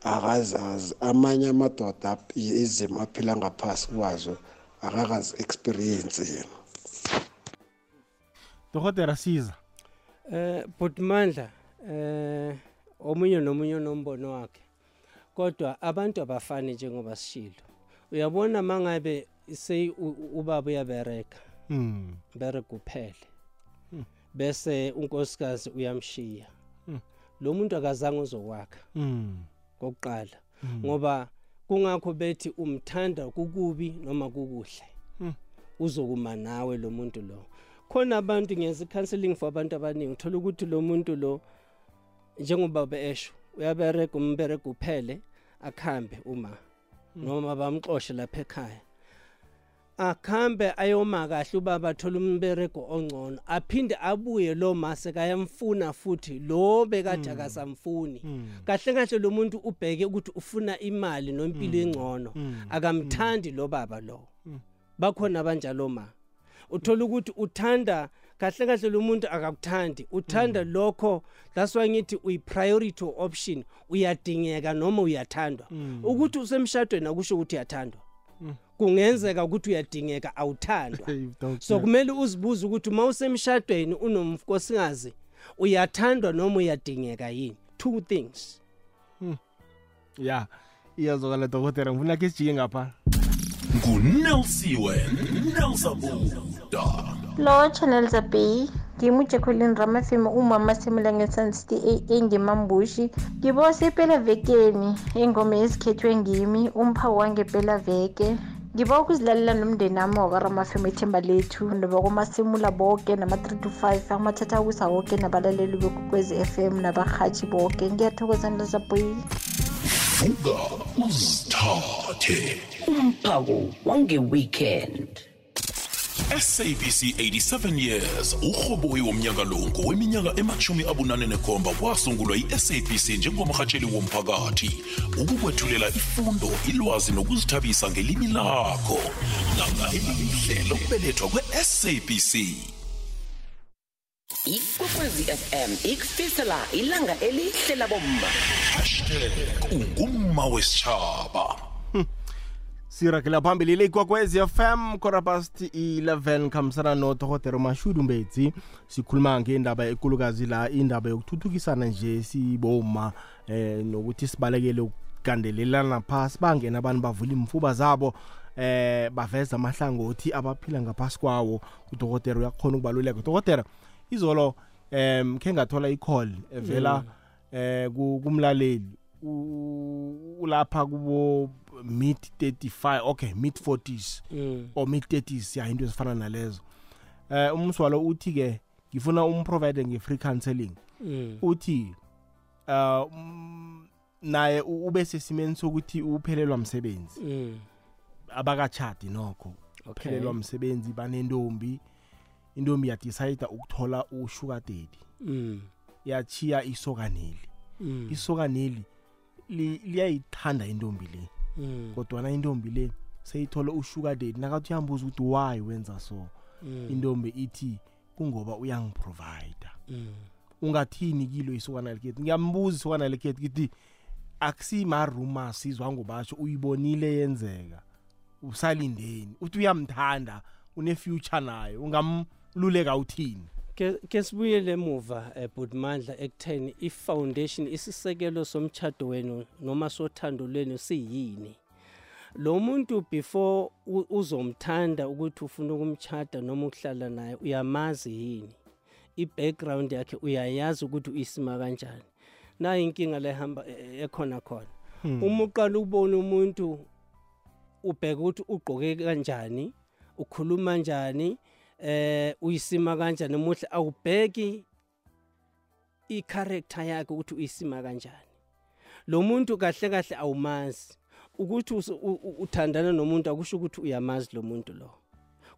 akazazi amanye amadoda izimo aphila ngaphasi kwazo akakazi experience yena. Dokotela siza. Eh Butmandla eh omunye nomunye nombono wakhe. Kodwa abantu abafani njengoba sishilo. Uyabona mangabe say u- ubaba uyabereka. Mm. Bereka kuphele. Mm. Bese unkosikazi uyamshiya. Mm. Lo muntu akazange uzokwakha Mm. kokuqala Mm. ngoba kungakho bethi umthanda kukubi noma kukuhle. Uzokuma nawe lo muntu lo khona abantu ngenza counseling for abantu abaningi uthola ukuthi lo muntu lo njengoba besho uyabereka umbereka uphele akhambe uma noma bamxoshe lapha ekhaya. Akhambe ayoma kahle ubaba athola umbereko ongcono aphinde abuye lo mase kayamfuna futhi lo bekade akasamfuni. Kahle kahle lo muntu ubheke ukuthi ufuna imali nompilo engcono akamthandi lo baba lo. Bakhona abanjalo ma. Uthola ukuthi uthanda kahle kahle lo muntu akakuthandi. Uthanda lokho that's why ngithi uyi priority option uyadingeka noma uyathandwa. Ukuthi usemshadweni akusho ukuthi uyathandwa. Kungenzeka ukuthi uyadingeka awuthandwa. So kumele uzibuze ukuthi uma usemshadweni unomkosikazi uyathandwa noma uyadingeka yini? Two things. Ya iyazokala dokotela. Ngifuna ke sijike ngapha. Ngunelsiwe nelsabuda lo channel zapi ke mo jekholeng ramafemo o mamasemolangeni san-68 ngemambushi ngibose ipelavekeni engoma ezikhethwe ngimi umphawu wangepelaveke ngiba ukuzilalela nomndeni nami wakaramafemo ethemba lethu nabakwamasimula boke nama-3 to 5 amathatha akusa woke nabalaleli bekukwezi f m nabarhatshi boke. Ngiyathokozanela zaboyi vuka uzithathe. Umphako wange-weekend. SABC 87 years. Urhoboyi womnyaka lo ngoweminyaka emachumi abunane nekhomba kwasungulwa i-sabc njengomrhatsheli womphakathi ukukwethulela ifundo ilwazi nokuzithabisa ngelimi lakho. Langa elihle lokubelethwa kwe-sabc ikwekwezi fm ikufisela ilanga elihle labomma. Hashtag ungumma wesitshaba sirakela phambili le ikwakwezi fm quarter past 11 khambisana nodokotela mashudu mbetsi. Sikhuluma ngendaba ekulukazi la indaba yokuthuthukisana nje siboma eh nokuthi sibalekele ukugandelelana phasi. Bangena abantu bavula imfuba zabo eh baveza amahlangothi abaphila ngaphasi kwawo. Udokotela uyakhona ukubaluleka. Dokotela izolo em khe ngathola i-call evela eh ku- kumlaleli. Ulapha kubo mid 35 okay mid 40s Mm. or mid 30s ya into ezifana nalezo eh umswalo uthi ke ngifuna umprovide nge-free counseling Mm. uthi uh naye ube sesimeni sokuthi uphelelwa msebenzi Mm. abakachadi nokho Okay. phelelwa umsebenzi banentombi intombi yadicide ukuthola usugar daddy Mm. yachiya isokaneli Mm. isokaneli li- liyayithanda intombi le. Kodwana intombi le seyithole usugar daddy nakathi uyambuza ukuthi why wenza so? Mm. intombi ithi kungoba uyangiprovida Mm. ungathini kilo isokana lekhethi ngiyambuza isokana lekhethi kithi akusimaruma sizwa ngobasho uyibonile yenzeka? Usalindeni? Uthi uyamthanda une-future naye ungamluleka uthini? Ke ke sibuyele emuva eh, Budmandla ekutheni ifoundation isisekelo somchado wenu noma sothando lwenu siyini? Lo muntu before u- uzomthanda ukuthi ufuna ukumchada noma ukuhlala naye uyamazi yini? I-background yakhe uyayazi ukuthi uyisima kanjani? Nayo inkinga lehamba eh, ekhona khona. Hmm. uma uqala ukubona umuntu ubheka ukuthi ugqoke kanjani ukhuluma kanjani eh uyisima kanjani muhle awubheki i-character yakhe ukuthi uyisima kanjani. Lo muntu kahle kahle awumazi. Ukuthi uthandana nomuntu akusho ukuthi uyamazi lo muntu lo.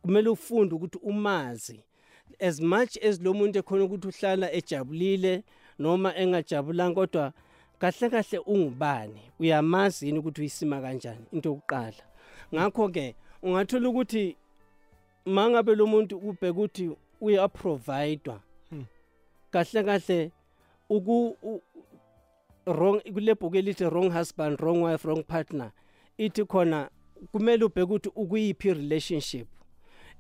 Kumele ufunde ukuthi umazi. As much as lo muntu ekhona ukuthi uhlala ejabulile noma engajabulanga kodwa kahle kahle ungubani? Uyamazi yini ukuthi uyisima kanjani? Into yokuqala. Ngakho ke ungathola ukuthi mangabe lo muntu ubheka ukuthi uyaprovidwa kahle kahle uku wrong kule bhuku elithi wrong husband wrong wife wrong partner ithi khona kumele ubheke ukuthi ukuyiphi relationship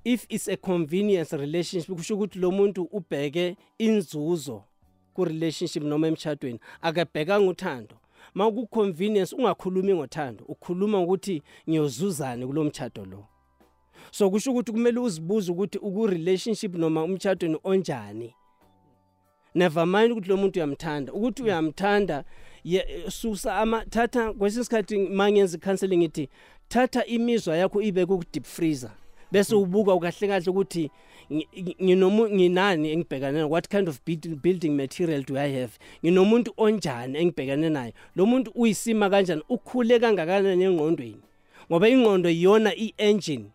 if it's a convenience relationship kusho ukuthi lo muntu ubheke inzuzo ku relationship noma emshadweni akabhekanga uthando. Ma ku convenience ungakhulumi ngothando ukhuluma ukuthi ngiyozuzana kulo mchado lo. So kusho ukuthi kumele uzibuze ukuthi uku relationship noma umchadweni onjani? Never mind ukuthi lo muntu uyamthanda. Ukuthi uyamthanda ye- susa ama thatha kwesinye isikhathi mangenza counseling ngithi thatha imizwa yakho ibe ku deep freezer. Bese ubuka kahle kahle ukuthi ngi- ngi- nginomu nginani engibhekane naye what kind of build- building material do i have? Nginomuntu onjani engibhekane naye lo muntu uyisima kanjani? Ukhule kangakanani engqondweni? Ngoba ingqondo iyona i-engine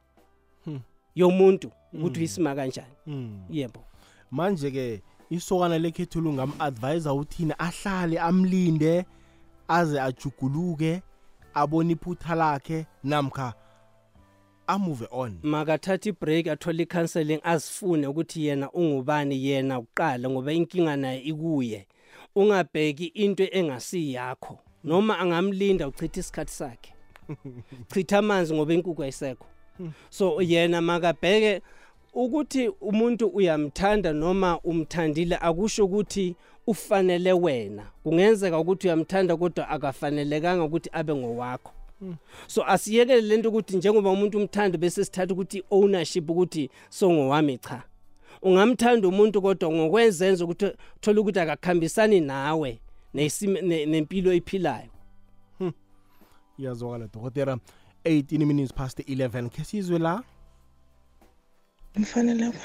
yomuntu ukuthi uyisima kanjani. Hmm. yebo. Manje ke isokana lekhethu lungam-advisa uthini ahlale amlinde aze ajuguluke abone iphutha lakhe namkha amove on. Makathatha ibreak athole i-counseling azifune ukuthi yena ungubani yena kuqala ngoba inkinga naye ikuye. Ungabheki into engasiyakho noma angamlinda uchitha isikhathi sakhe. Chitha amanzi ngoba inkukhu ayisekho. So yena makabheke ukuthi umuntu uyamthanda noma umthandile akusho ukuthi ufanele wena. Kungenzeka ukuthi uyamthanda kodwa akafanelekanga ukuthi abe ngowakho. So asiyekele lento ukuthi njengoba umuntu umthanda bese sithatha ukuthi ownership ukuthi songowami cha. Ungamthanda umuntu kodwa ngokwezenza ukuthi thola ukuthi akakhambisani nawe nesime- ne- nempilo ephilayo. Iyazwakala dokotera 18 minutes past 11 khe sizwe la? Mfaneleko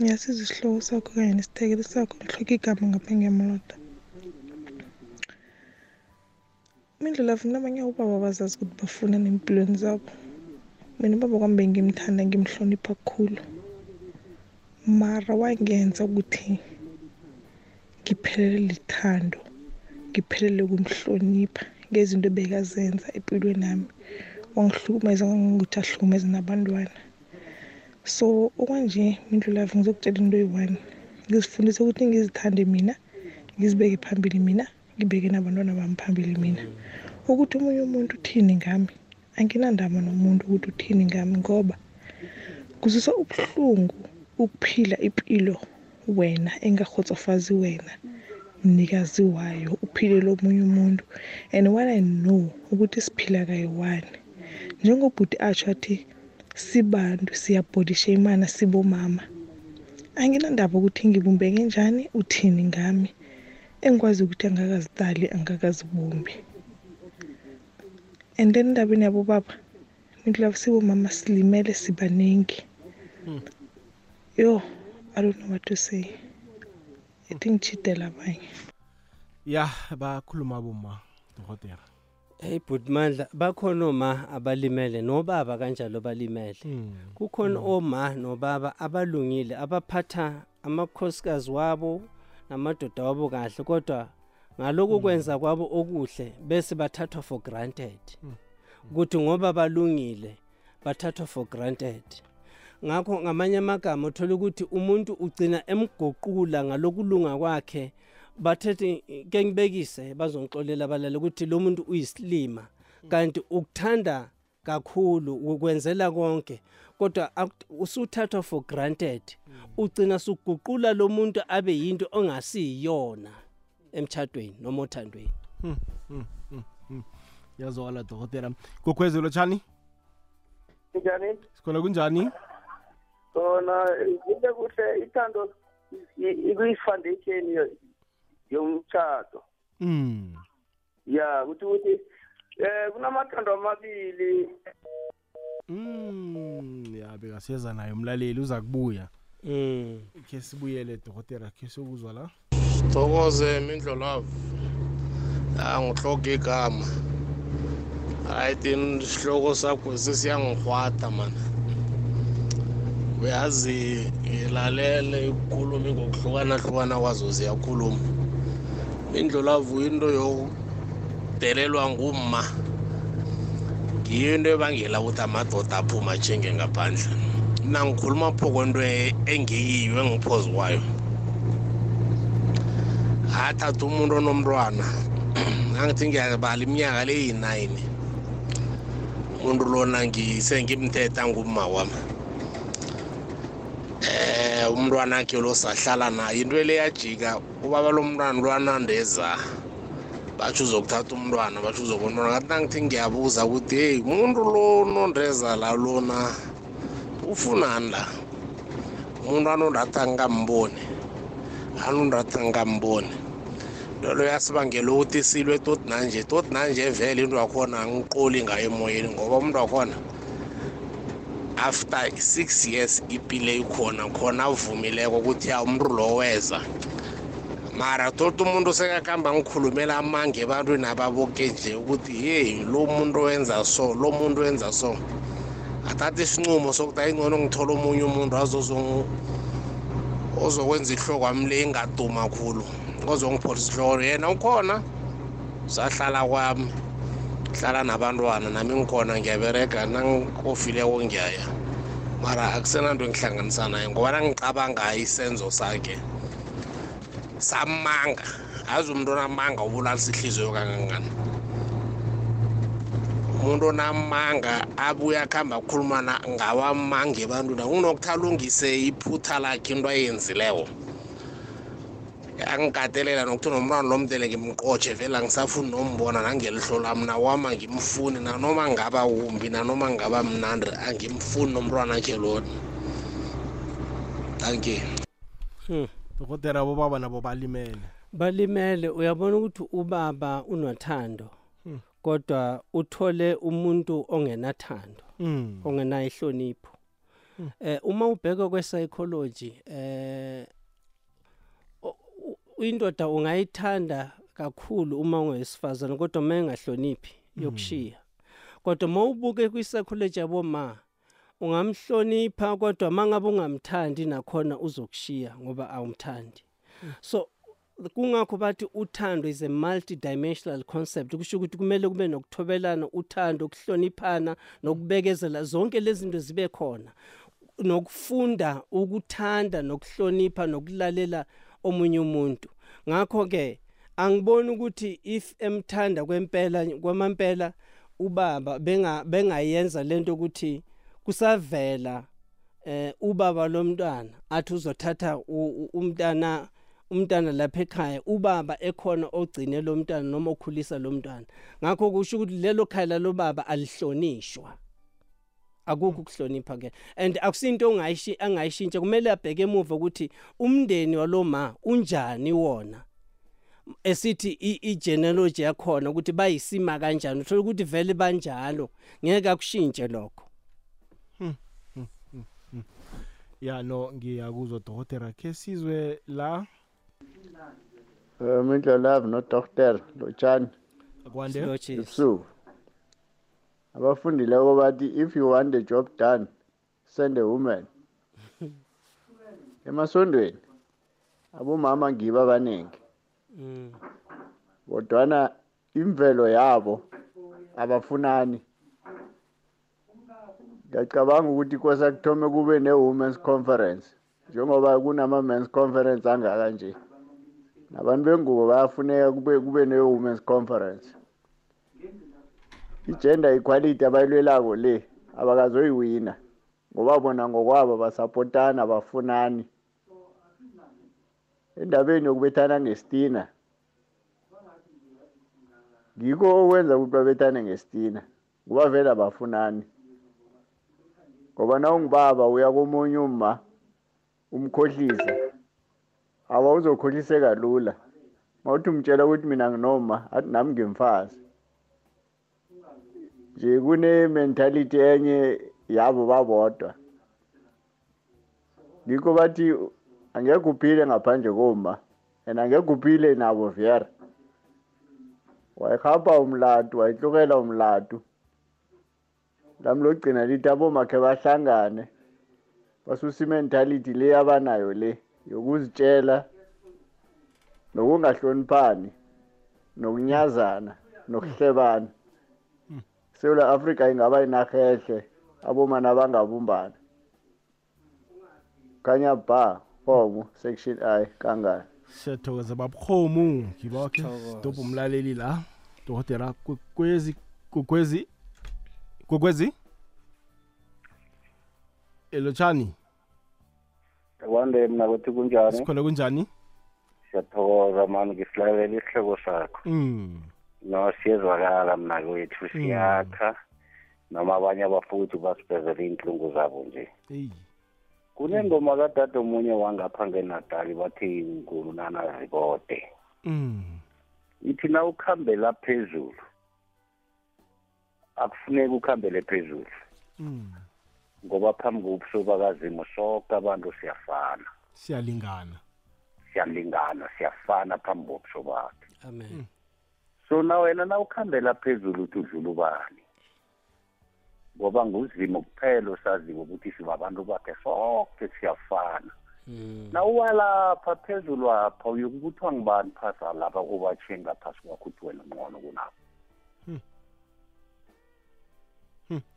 ngiyasiza isihloko sakho kanye nesithekelo sakho. Ngihloka igama ngapha ngiyamloda mindlela funa abanye ubaba bazazi ukuthi bafuna nempilweni zabo mina ubaba kwami bengimthanda ngimhlonipha kakhulu. Mara wangenza ukuthi ngiphelele lithando ngiphelele kumhlonipha ngezinto ebekazenza empilweni nami wangihlukumeza kangangokuthi ahlukumeze nabantwana. So okwanje mindlulavu ngizokutshela into eyi-one. Ngizifundise ukuthi ngizithande mina ngizibeke phambili mina ngibeke nabantwana bami phambili mina. Ukuthi omunye umuntu uthini ngami? Anginandaba nomuntu ukuthi uthini ngami ngoba kuzwisa ubuhlungu ukuphila impilo wena engakhotsofazi wena. Mnikazi wayo uphilele omunye umuntu. And when i know ukuthi siphila kayi-one. Njengobhuti atsho athi sibantu siyabhodisha imana sibomama. Anginandaba ukuthi ngibumbeke njani uthini ngami? Engikwazi ukuthi angakazitali angakazibumbi. And then endabeni yabobaba mindlulavu sibomama silimele sibaningi. Yo i don't know what to say. I think ngitshidela abanye ya bakhuluma boma dokotera Hey Butmandla bakhona oma abalimele nobaba kanjalo balimele. Kukhona oma nobaba abalungile abaphatha amakhosikazi wabo namadoda wabo kahle kodwa ngaloku kwenza kwabo okuhle bese bathathwa for granted. Ukuthi ngoba balungile bathathwa for granted. Ngakho ngamanye amagama uthola ukuthi umuntu ugcina emgoqula ngalokulunga kwakhe. Bathethe ke ngibekise bazongixolela abalala ukuthi lo muntu uyisilima. Kanti ukuthanda kakhulu ukwenzela konke kodwa ak- usuthathwa for granted. Ugcina suguqula lo muntu abe yinto ongasiyona emchadweni noma othandweni. Hmm, hmm, hmm, hmm. yazwala dokotela. Kokhwezelo tshani? Njani sikhona kunjani? Sona into kuhle ithando i- ikuyi-foundation yo- yomtshato mm ya ukuthi ukuthi eh kunamathando amabili. Mm ya bekasiyeza naye umlaleli uza kubuya. Mm khe sibuyele dokotela khe sokuzwa la. Thokoze mindlolavu angihloga igama. Hayi tin isihloko sakho sesiyangihwata mana uyazi ngilalele ukukhuluma ngokuhlukana-hlukana kwazo ziyakhuluma. Indlolavu into yokudelelwa ngumma ngiyo into ebangela ukuthi amadoda aphuma ajenge ngaphandle. Mina ngikhuluma pho kwento e- engiyiyo engiphozi kwayo. Athatha umuntu onomntwana angithi ngiyabala iminyaka le yi-nine umuntu lona ngisengimthetha ngumma wami. Eh umntwana akhe lo sahlala naye. Into le yajika ubaba lo mntwana lwanandeza batsho uzokuthatha umntwana batsho uzokubona kathi nangithi ngiyabuza ukuthi heyi umuntu lo nondeza la lona ufunani la? Umuntu anondathi angingamboni anondathi angingamboni lolo yasibangela ukuthi silwe tot nanje. Tot nanje vele into yakhona angiqoli ngayo emoyeni ngoba umuntu wakhona after six years ipile ikhona khona avumileko ukuthi ya umuntu lo weza. Mara tot umuntu sekakuhamba ngikhulumela amange ebantwini ababoke nje ukuthi yeyi lo muntu wenza so lo muntu wenza so. Athatha isincumo sokuthi ayingcono ngithola omunye umuntu azozong- ozokwenza ihlokwami le ingaduma khulu ozongipholisa ihloko. Yena ukhona sahlala kwami. Hlala nabantwana nami ngikhona ngiyaberega nangikofileko ngiyaya mara akusenanto engihlanganisa naye ngoba nangicabanga isenzo sakhe samanga. Azi umuntu onamanga ubulalisa ihliziyo kangangani? Umuntu onamanga abuye akuhamba akhuluma na- ngawamanga ebantwini. Akunokuthi alungise iphutha lakhe into ayenzileko angikatelela nokuthi nomntwana lomdele ngimqotshe vele angisafuni nombona nangelihlo lami nawama ngimfuni nanoma ngaba wumbi nanoma ngaba mnandi angimfuni nomntwana akhe lona thank you Hmm. dokotela bobaba nabo balimele balimele uyabona ukuthi ubaba unothando Hmm. kodwa uthole umuntu ongenathando Mm. ongenayo ihlonipho Hmm. eh uma ubheka kwe-psychology eh o- u- indoda ungayithanda kakhulu uma ungowesifazane kodwa uma engahloniphi yokushiya kodwa uma ubuke kwi-psychology yaboma ungamhlonipha kodwa uma ngabe ungamthandi nakhona uzokushiya ngoba awumthandi. So kungakho bathi uthando is a multi-dimensional concept kusho ukuthi kumele kube nokuthobelana uthando ukuhloniphana nokubekezela zonke lezi zinto zibe khona. Nokufunda ukuthanda nokuhlonipha nokulalela omunye umuntu. Ngakho-ke angiboni ukuthi if emthanda kwempela kwamampela ubaba benga- bengayenza lento ukuthi kusavela eh ubaba lomntwana athi uzothatha umntana umntana lapha ekhaya ubaba ekhona ogcine lo mntwana noma okhulisa lo mntwana. Ngakho kusho ukuthi lelo khaya lalo baba alihlonishwa. Akukho ukuhlonipha ke and akusinto ongayishi angayishintsha kumele abheke emuva ukuthi umndeni waloma unjani wona? Esithi i- i-genealogy yakhona ukuthi bayisima kanjani? Uthola ukuthi vele banjalo. Ngeke akushintshe lokho. Ya no ngiyakuzwa dokotela. Khe sizwe la? Um, indlela yabo nodokotela lotshani. Kwande. ebusuku. Abafundileko bathi if you want the job done send a woman. Emasondweni abomama ngibo abaningi Mm. kodwana imvelo yabo abafunani. Ngiyacabanga ukuthi kosa kuthome kube ne-women's conference njengoba kunama-men's conference angaka nje. Nabantu bengubo bayafuneka kube, kube ne-women's conference. I-gender equality abayilwelako le abakazoyiwina. Ngoba bona ngokwabo basapotana bafunani. Endabeni yokubethana ngesitina ngikho okwenza ukuthi babethane ngesitina ngoba vele abafunani ngoba na ungibaba uya komunye umma umkhohlisa awa uzokhohliseka lula. Mawuthi umtshela ukuthi mina nginoma athi nami ngimfazi. Nje kune-mentality enye yabo babodwa. Ngikho bathi angeke uphile ngaphandle koma and angeke uphile nabo vere wayihapha umlatu wayihlukela umlatu. Lami logcina lithi abomakhe bahlangane. Basusa imentality le abanayo le yokuzitshela nokungahloniphani nokunyazana nokuhlebana. Sewula afrika ingaba inarha ehle abomana bangabumbana khanya ba homo section i kangani siyathokoza babukhomu ngibakhe stop umlaleli la dokotela kwekwezi kwekwezi kwekwezi elotshani kwande mina kuthi kunjani? Sikhona kunjani? Siyathokoza mani ngisilalela isihloko sakho. Mm. No siyezwakala mna kwethu siyakha. Noma abanye abafuthi basivezela iy'nhlungu zabo nje. Kunengoma kadade omunye wangapha ngenatali bathi nkulu nanazibode mm. Ithi na ukuhambela phezulu akufuneki ukuhambele phezulu. Mm. Ngoba phambi kobuso bakazimu sonke abantu siyafana. Siyalingana. Siyalingana siyafana phambi kobuso bakhe. Amen. So na wena na ukuhambela phezulu uthi udlula ubani? Ngoba nguzimo kuphela osaziyo ukuthi sibabantu bakhe sonke siyafana. Na uwalapha phezulu apha uyokubuthiwa ngibani phasa lapha ubatshiye ngaphasi kwakho uthi wena ngcono kunabo?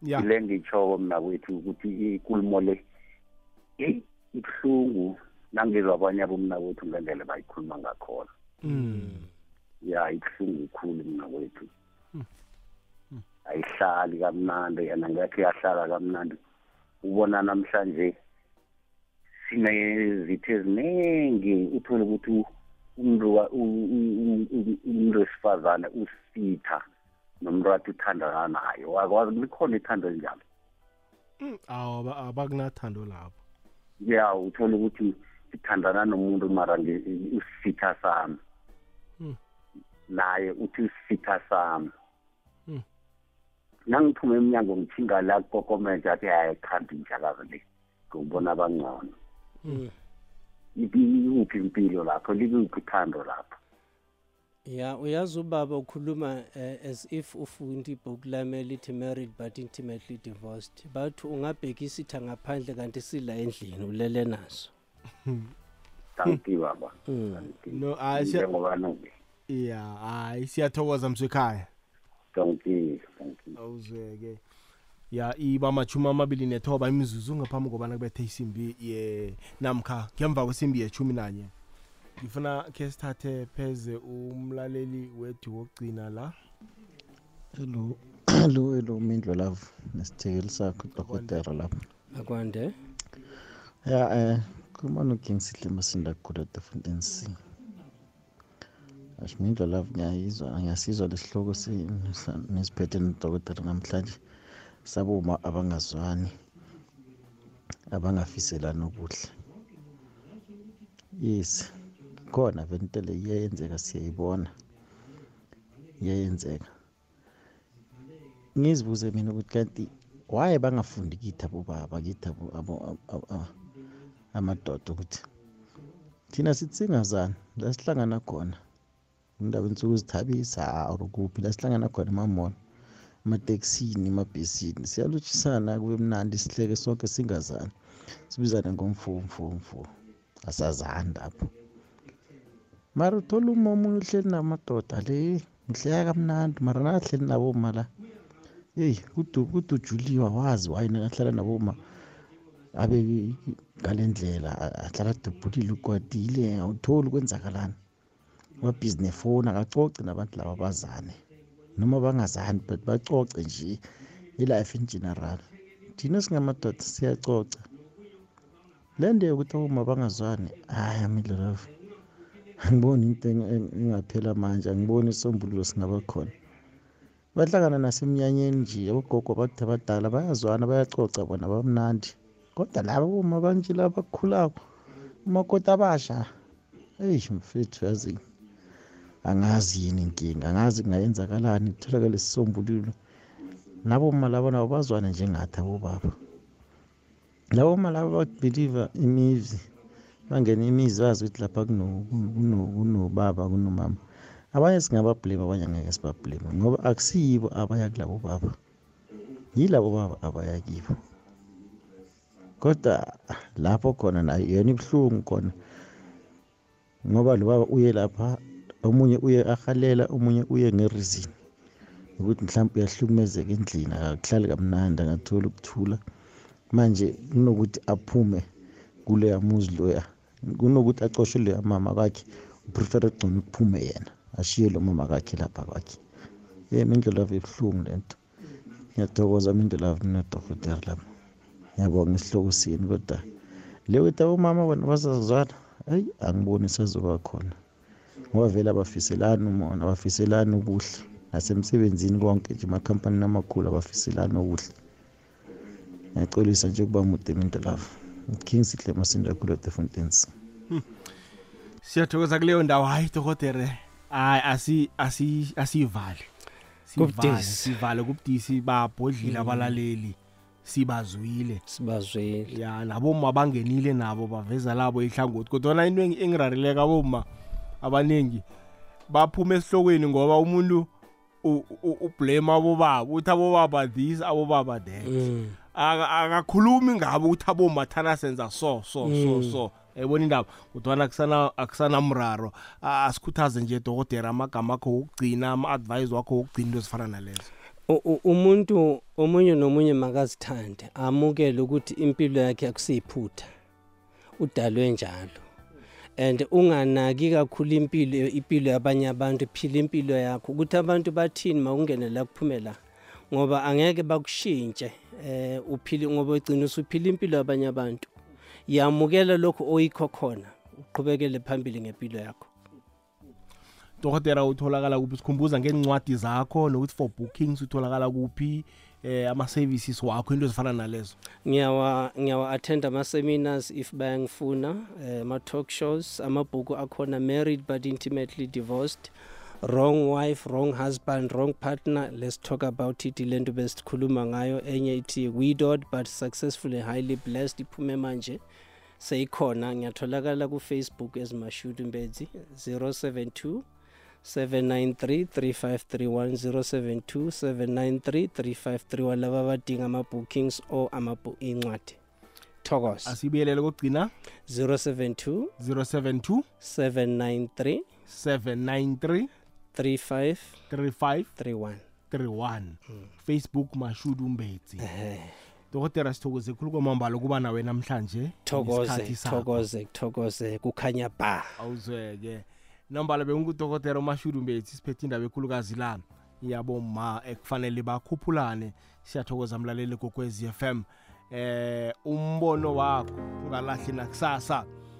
Ya. Ile ngitshoko mna kwethu ukuthi ikulumo le eyi ibuhlungu. Nangizwa abanye abomna kwethu ngendlela bayikhuluma ngakhona. Ya ibuhlungu khulu mna kwethu. Ayihlali kamnandi yena ngekhe yahlala kamnandi. Ubona namhlanje sinezitho eziningi. Uthole ukuthi umuntu wa- u- u- u- umuntu wesifazane usitha nomuntu wathi uthandana naye wakwazi likhona ithando elinjalo? Mm, awu aba- abakunathando lapho ya uthole ukuthi sithandana nomuntu mara nge- usitha sami. Mm. Naye uthi usitha sami. Mm. nangiphume emnyango ngithinga la kukokomenje athi hayi khambi njakazi le. Ngibona abangcono. Mm. ikuphi impilo lapho? Likuphi uthando lapho? Ya uyazi ubaba ukhuluma eh, as if ufunda ibhuku lami elithi married but intimately divorced. Bathi ungabhekisa itha ngaphandle kanti sila endlini ulele naso. Thank you baba. No hayi siya- njengoba nobe ya hayi siyathokoza mswekhaya thank you thank you. Awuzweke. Ya iba machumi amabili nethoba imizuzu ngaphambi kobana kubethe isimbi ye namkha ngemva kwesimbi yechumi nanye. Ngifuna khe sithathe pheze umlaleli wethu wokugcina la. Hello hello hello mindlo love. Nesithekeli sakho udokotela lapho akwande ya eh khuluma noking sihle masinda kukhula defontein c asho mindlo love ngiyayizwa ngiyasizwa lesihloko nesiphethe nodokotela namhlanje. Saboma abangazwani abangafiselani okuhle yes khona ventele iyayenzeka siyayibona. Iyayenzeka. Ngizibuze mina ukuthi kanti why bangafundi kithi abobaba kithi abo- abo- abo- abo- amadoda ukuthi thina sithi singazani la sihlangana khona? Endaweni sokuzithabisa or kuphi la sihlangana khona emamona ematekisini emabhesini. Siyalotshisana kube mnandi sihleke sonke singazani. Sibizane ngomfumfumfu. Asazani lapho. Mara uthola uma omunye uhleli namadoda le ngihleka kamnandi mara nakahleli naboma la eyi kudujuliwa wazi waye nakahlala naboma abe ngale ndlela ahlala adubhulile ukwatile awutholi kwenzakalani. Babhizi nefoni akacoci nabantu laba bazane noma bangazani but bacoce nje. Ilife in general. Thina singamadoda siyacoca. Le nto yokuthi aboma bangazwani hayi amidlalavu angiboni into engaphela manje angiboni isombululo singaba khona. Bahlangana nasemnyanyeni nje abogogo bakuthi abadala bayazwana bayacoca bona bamnandi. Kodwa laba boma banje laba bakhulako. Umakoti abasha. Eyi mfethu yazi. Angazi yini inkinga? Angazi kungayenzakalani? Kutholakale isisombululo. Naboma labo nabo bazwane njengathi abobaba labo ma laba babelieve imizi bangena imizi bazi ukuthi lapha kunobaba kunomama. Abanye singabablame abanye angeke sibablame ngoba akusiyibo abaya kulabo baba. Yilabo baba abaya kibo. Kodwa lapho khona nayo yona ibuhlungu khona ngoba lo baba uye lapha omunye uye ahalela omunye uye ngerizini ukuthi mhlawumbe uyahlukumezeka endlini akakuhlali kamnandi angatholi ukuthula. Manje kunokuthi aphume kuleya muzi loya kunokuthi acoshe leya mama kwakhe uprefer egcina ukuphume yena ashiye lo mama kwakhe lapha kwakhe. Yemi indlelavu ebuhlungu le nto. Ngiyathokoza mindlelavu nodokotela lapha ngiyabonga isihloko sini kodwa le ukuthi abomama bona basazwana hayi angiboni sazoba khona. Ngoba vele abafiselani umona abafiselani ubuhle. Nasemsebenzini konke nje emakhampanini amakhulu abafiselani okuhle ngiyaxolisa nje ukuba mude mindlelavu king sihle masinda khulu edefontens siyathokoza kuleyo ndawo. Hayi dokotere hayi asi asi asivale. Sivale Kubudisi. sivale kubudisi. Babhodlile Mm. abalaleli. Sibazwile. Sibazwile. Ya naboma bangenile nabo baveza labo ihlangothi. Kodwa into engi- engirarileka aboma abaningi baphuma esihlokweni ngoba umuntu u- u- ublame abobaba uthi abobaba this abobaba that. Aka- akakhulumi ngabo ukuthi aboma thana senza so so so Mm. so. Yayibona indaba? Kodwana akusana akusanamraro A- asikhuthaze nje dokotera amagama akho wokugcina ama-advise wakho wokugcina into ezifana nalezo. U- u- umuntu omunye nomunye makazithande amukele ukuthi impilo yakhe akusiyiphutha udalwe njalo. And unganaki kakhulu impilo impilo yabanye abantu phila impilo yakho. Ukuthi abantu bathini makungene la kuphume la ngoba angeke bakushintshe eh uphile ngoba ugcina usuphila impilo yabanye abantu. Yamukela lokho oyikho khona uqhubekele phambili ngempilo yakho. Dokotera utholakala kuphi? Sikhumbuza ngencwadi zakho nokuthi for bookings utholakala kuphi? Eh ama-services wakho into ezifana nalezo? Ngiyawa ngiyawa attend ama seminars if bayangifuna eh, ama talk shows amabhuku akhona married but intimately divorced. Wrong wife wrong husband wrong partner let's talk about it lento besikhuluma ngayo. Enye ithi widowed but successfully highly blessed iphume manje. Seyikhona ngiyatholakala ku Facebook ezimashudu mbezi 072 793 3531 072 793 3531 laba abadinga ama-bookings or amabu- incwadi thokoza asibiyelele kokugcina? 072 072 793 793 35 35 31 31 facebook mashudu mbetsi dokotera sithokoze khulu kwamambala ukuba nawe namhlanje thokoze ngesikhathi sakho. thokoze thokoze. Kukhanya ba. Awuzweke. Nambala bengudokotera umashudu mbetsi siphethe indaba ekhulukazi la yaboma ekufanele bakhuphulane. Siyathokoza mlaleli kokwezi FM eh umbono wakho ungalahli nakusasa.